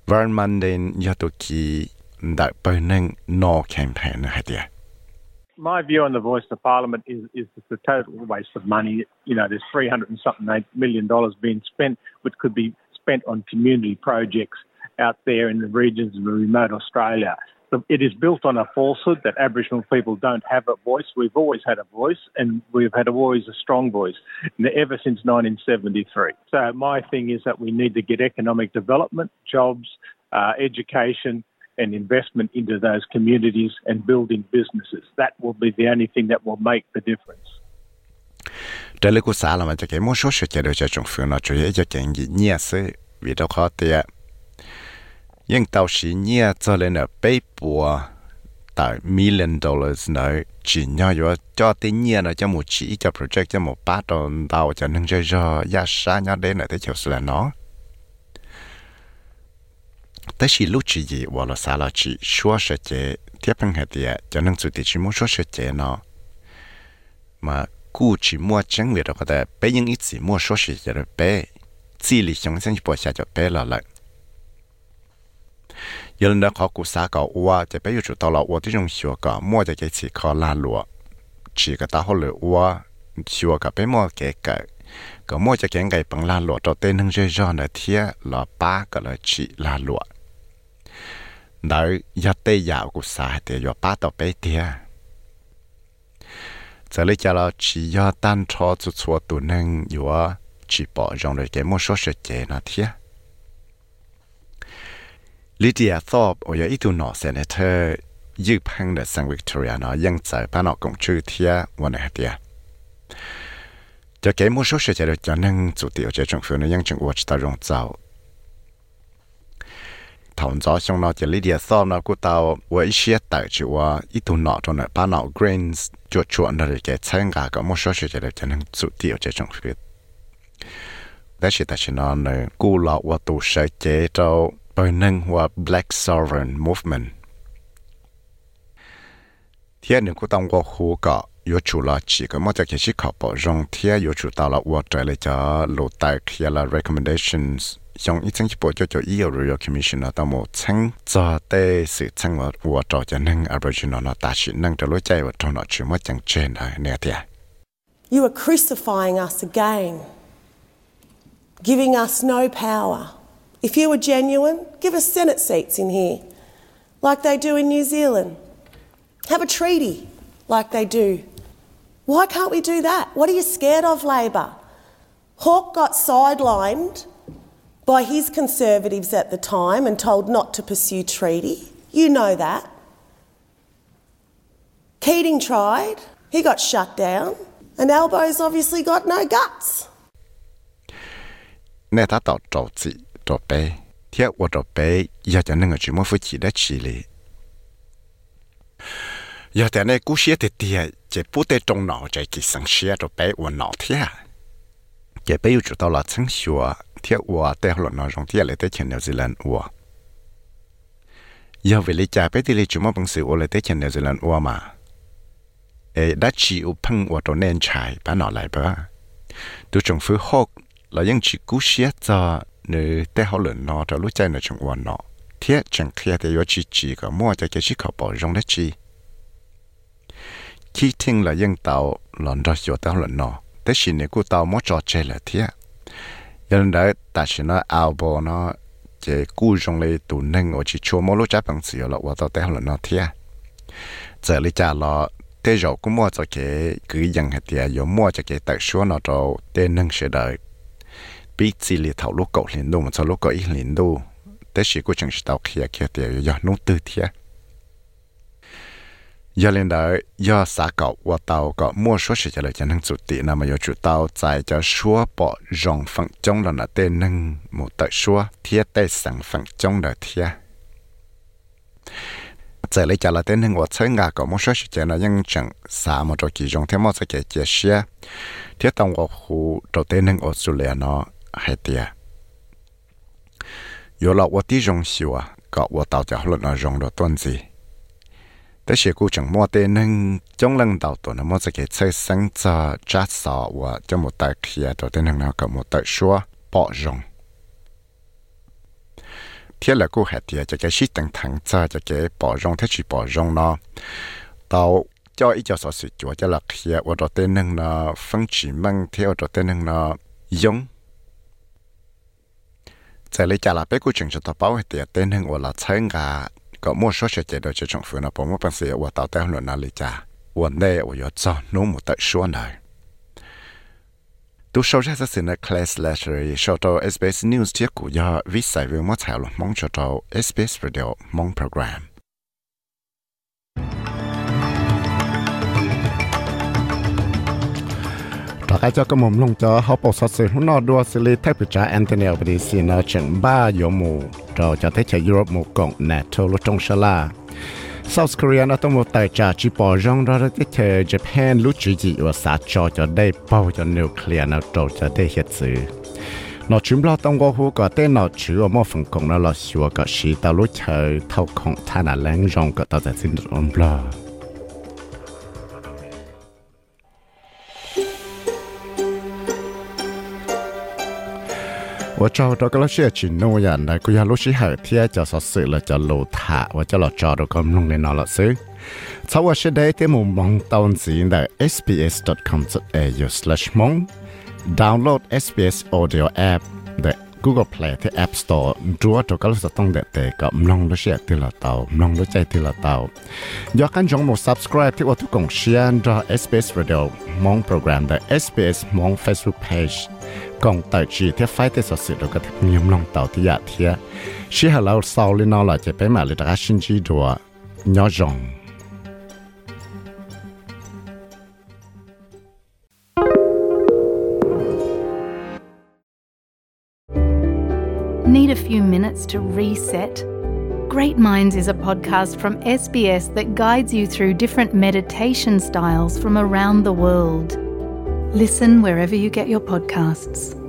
[SPEAKER 2] Và mình đến yếu tụ kỳ đại bên nâng nó kèm thẻ nữa hay thì
[SPEAKER 15] my view on the voice of Parliament is, is it's a total waste of money. You know, there's 300 and something million dollars being spent, which could be spent on community projects out there in the regions of remote Australia. It is built on a falsehood that Aboriginal people don't have a voice. We've always had a voice, and we've had always a strong voice ever since 1973. So my thing is that we need to get economic development, jobs, uh, education, and investment into those communities and building businesses. That will be the only thing that will make the difference.
[SPEAKER 2] Đây là cuộc xã là mà cho cái một số sự chế độ cho trong phương nó chủ yếu cho cái gì nhẹ sự vì đó khó tiệt. Nhưng tàu sĩ nhẹ cho lên ở bê bùa tại million dollars nó chỉ nhau yo, cho tiền nhẹ nó cho một chỉ cho project cho một bát đồ tàu cho nên cho cho giá xa nhau đến là tới chiều là nó. แต่ชีลูกชีจีว่าเราสาเาชีชัวเสจเทียบพังเดียจะนั่งสุดที่ชิมัวชัวเสจเนาะมากู้ชิมัวจังเวเราก็แต่ไปยังอีสิมัวชัวเสจเราไปซีลิชงเส้นปวดชาจะไปเราละยันเด็กขอกูสาเก็ว่าจะไปอยู่จุดตลอดว่าที่จงชัวก็มัวจะเกี่ยชีคอลาลัวชีก็ตาหัวเลยว่าชัวก็ไปมัวเกี่ยกับก็มัวจะเก่งไก่ปังลาลัวตัวเต้นทั้งเจ้าหน้าที่หล่อป้าก็เลยชีลาลัว นไหนเดียจะเก็บมือsố sự chế được cho nên chủ tiểu chế trong phương nóยังchừng uất ta rong zao thông gió xong nó chỉ lý địa sau nó của tao với xe tại chỗ và ít thùng nọ cho nó ba nọ grains cho chuẩn nó để chạy sang cả có một số sự chạy để chạy năng sự tiêu cho trong phía đó là tại nó này cú lọ và tổ sẽ chế cho bởi năng và black sovereign movement thiên những cú tông qua khu cọ yo chu la chỉ có một cái chỉ khảo bỏ rằng thiên yo chu tao là qua trời lại cho lộ tại kia là recommendations 用一层去报就就 EU Royal Commission 那到某层做的事层我我找着能 Aboriginal 那大是能着路在我找那去么讲真的那点。
[SPEAKER 16] You are crucifying us again, giving us no power. If you were genuine, give us Senate seats in here, like they do in New Zealand. Have a treaty, like they do. Why can't we do that? What are you scared of, Labor? Hawke got sidelined by his Conservatives at the time and told not to pursue treaty. You know that. Keating tried, he got shut down, and Albo's obviously got no guts.
[SPEAKER 2] 那他到找自找背，贴我找背，要叫那个什么夫妻的起来。要在那故事的点，这不得中脑这给生些着背我脑贴，这背又知道了成学。 เที่ยววัวแต่หลอนอนจงเที่ยวเลยแต่เชนยนิวซีแลนด์ว่ายาวเวลิจ่าไปที่เลิจุมอบังสือเลยแต่เชนยนิวซีแลนด์ว่ามาเอดัชชีอุพังวัวตัวเนนชายป้าหนอไหลปตัวจงฟื้นหกเรายังชีกู้เชียจ่อเนื้อแต่เขหลอนอนจะรู้ใจเนื้อจงวัวเนาะเที่ยจังเคลียแต่ยอชีจีก็มั่วจะเกชิเขาปองได้ชีขี้ทิ้งเรายังเตาหลอนดอกหยดเตาหลอนนอแต่ชินเนี่ยกูเตามั่วจอเจเลยเที่ย Nhân đó ta chỉ nó áo bò nó chế cú trong lấy tụ nâng ở chỉ chua mỗi lúc chạy bằng sự là của tao tế là nó thế. Giờ lấy trả là thế rồi cũng mua cho cái cứ dần hết tiền rồi mua cho cái tài số nó cho tên nâng sẽ đợi bị chỉ lấy thầu lúc cậu liền đu mà cho lúc cậu ít liền đu thế chỉ của chẳng tao kia kia tiền rồi nó tư thiệt giờ lên đó giờ xã cậu và tàu có mua số sẽ trả lời cho chủ tỷ nào mà chủ tàu chạy cho số bỏ rong phẳng trong là nó tên một tờ số thiết tê sẵn phẳng trong đời thiết chạy lấy trả lời tên nâng và chơi ngà có mua số sẽ trả lời nhưng chẳng xã một trò kỳ rong thêm một sẽ kể chia của khu đầu tên nâng ở lẻ nó hay tiệt giờ là ở tí rong xíu à có ở tàu cho họ nó rong đồ tuần gì แต่เชื่อกูจังมัวเตนึงจงลังดาวตัวนะมัวจะเกิดใช้สังจะจัดสอว่าจะหมดแต่เคลียตัวเตนึงนะกับหมดแต่ชัวปอจงเที่ยละกูหัดเดียจะเกิดชิตังทังจะจะเกิดปอจงเทชีปอจงเนาะเตาจ้าอีเจ้าสอสิจัวจะหลักเฮียว่าตัวเตนึงนะฟังจีมังเที่ยวตัวเตนึงนะยงจะเลยจะลาไปกูจึงจะตบเอาให้เตียเตนึงว่าละใช้งา có mua số sẽ chạy được cho trong phủ nó bỏ mua bằng sự và tạo tạo luận nào lý cha vấn đề và yếu cho nó một tại số này tu sau ra sẽ là class letter sau đó SBS News thiết của do viết sai với mất thảo mong cho đó SBS Radio mong program đó cái cho cái mồm lông cho họ bộ sát sự nó đua xử lý thay bị trả Anthony Albanese nó chừng ba yếu mù rồi cho thấy cho Europe một cộng NATO lúc trong sala la South Korea nóต้องmột tài trả chỉ bỏ rong đó cái chờ Japan lúc chỉ gì và sát cho cho đây bao cho nuclear nó trâu cho đây hiện sự nó chúng lo tông ให้เจ้ากระหม่อมลงจอเขาปกสอดสื่อหุ่นนอดัวสิลิเทปิจาแอนเทเนียบดีซีเนอร์เฉิงบ้าโยมูเราจะเทชยุโรปหมู่กองแนโทลุจงชลา South Korea นะต้องมาแต่จากจีปอจงเราจะเทญี่ปุ่นลุจิจิว่าสาจอจะได้เป่าจะนิวเคลียร์นะเราจะได้เหตุสื่อนอชิมเราต้องก็หูก็เต้นนอชื่อว่าฝั่งกองเราชัวก็ชีตาลุเชอเท่าของท่านาแรงจงก็ต่อจากสินรอนบลา งโปรแกรม the SBS มอง Facebook page กองต่จีที่ไฟที่สุดๆเราก็มีมลงเต่าที่อยากเทียชี้ให้เราเศร้าเลยนอละจะไปมาเลยตาชินจีดัวยอจง tại chỉ sở lòng hà là mà chi
[SPEAKER 17] Need a few minutes to reset? Great Minds is a podcast from SBS that guides you through different meditation styles from around the world. Listen wherever you get your podcasts.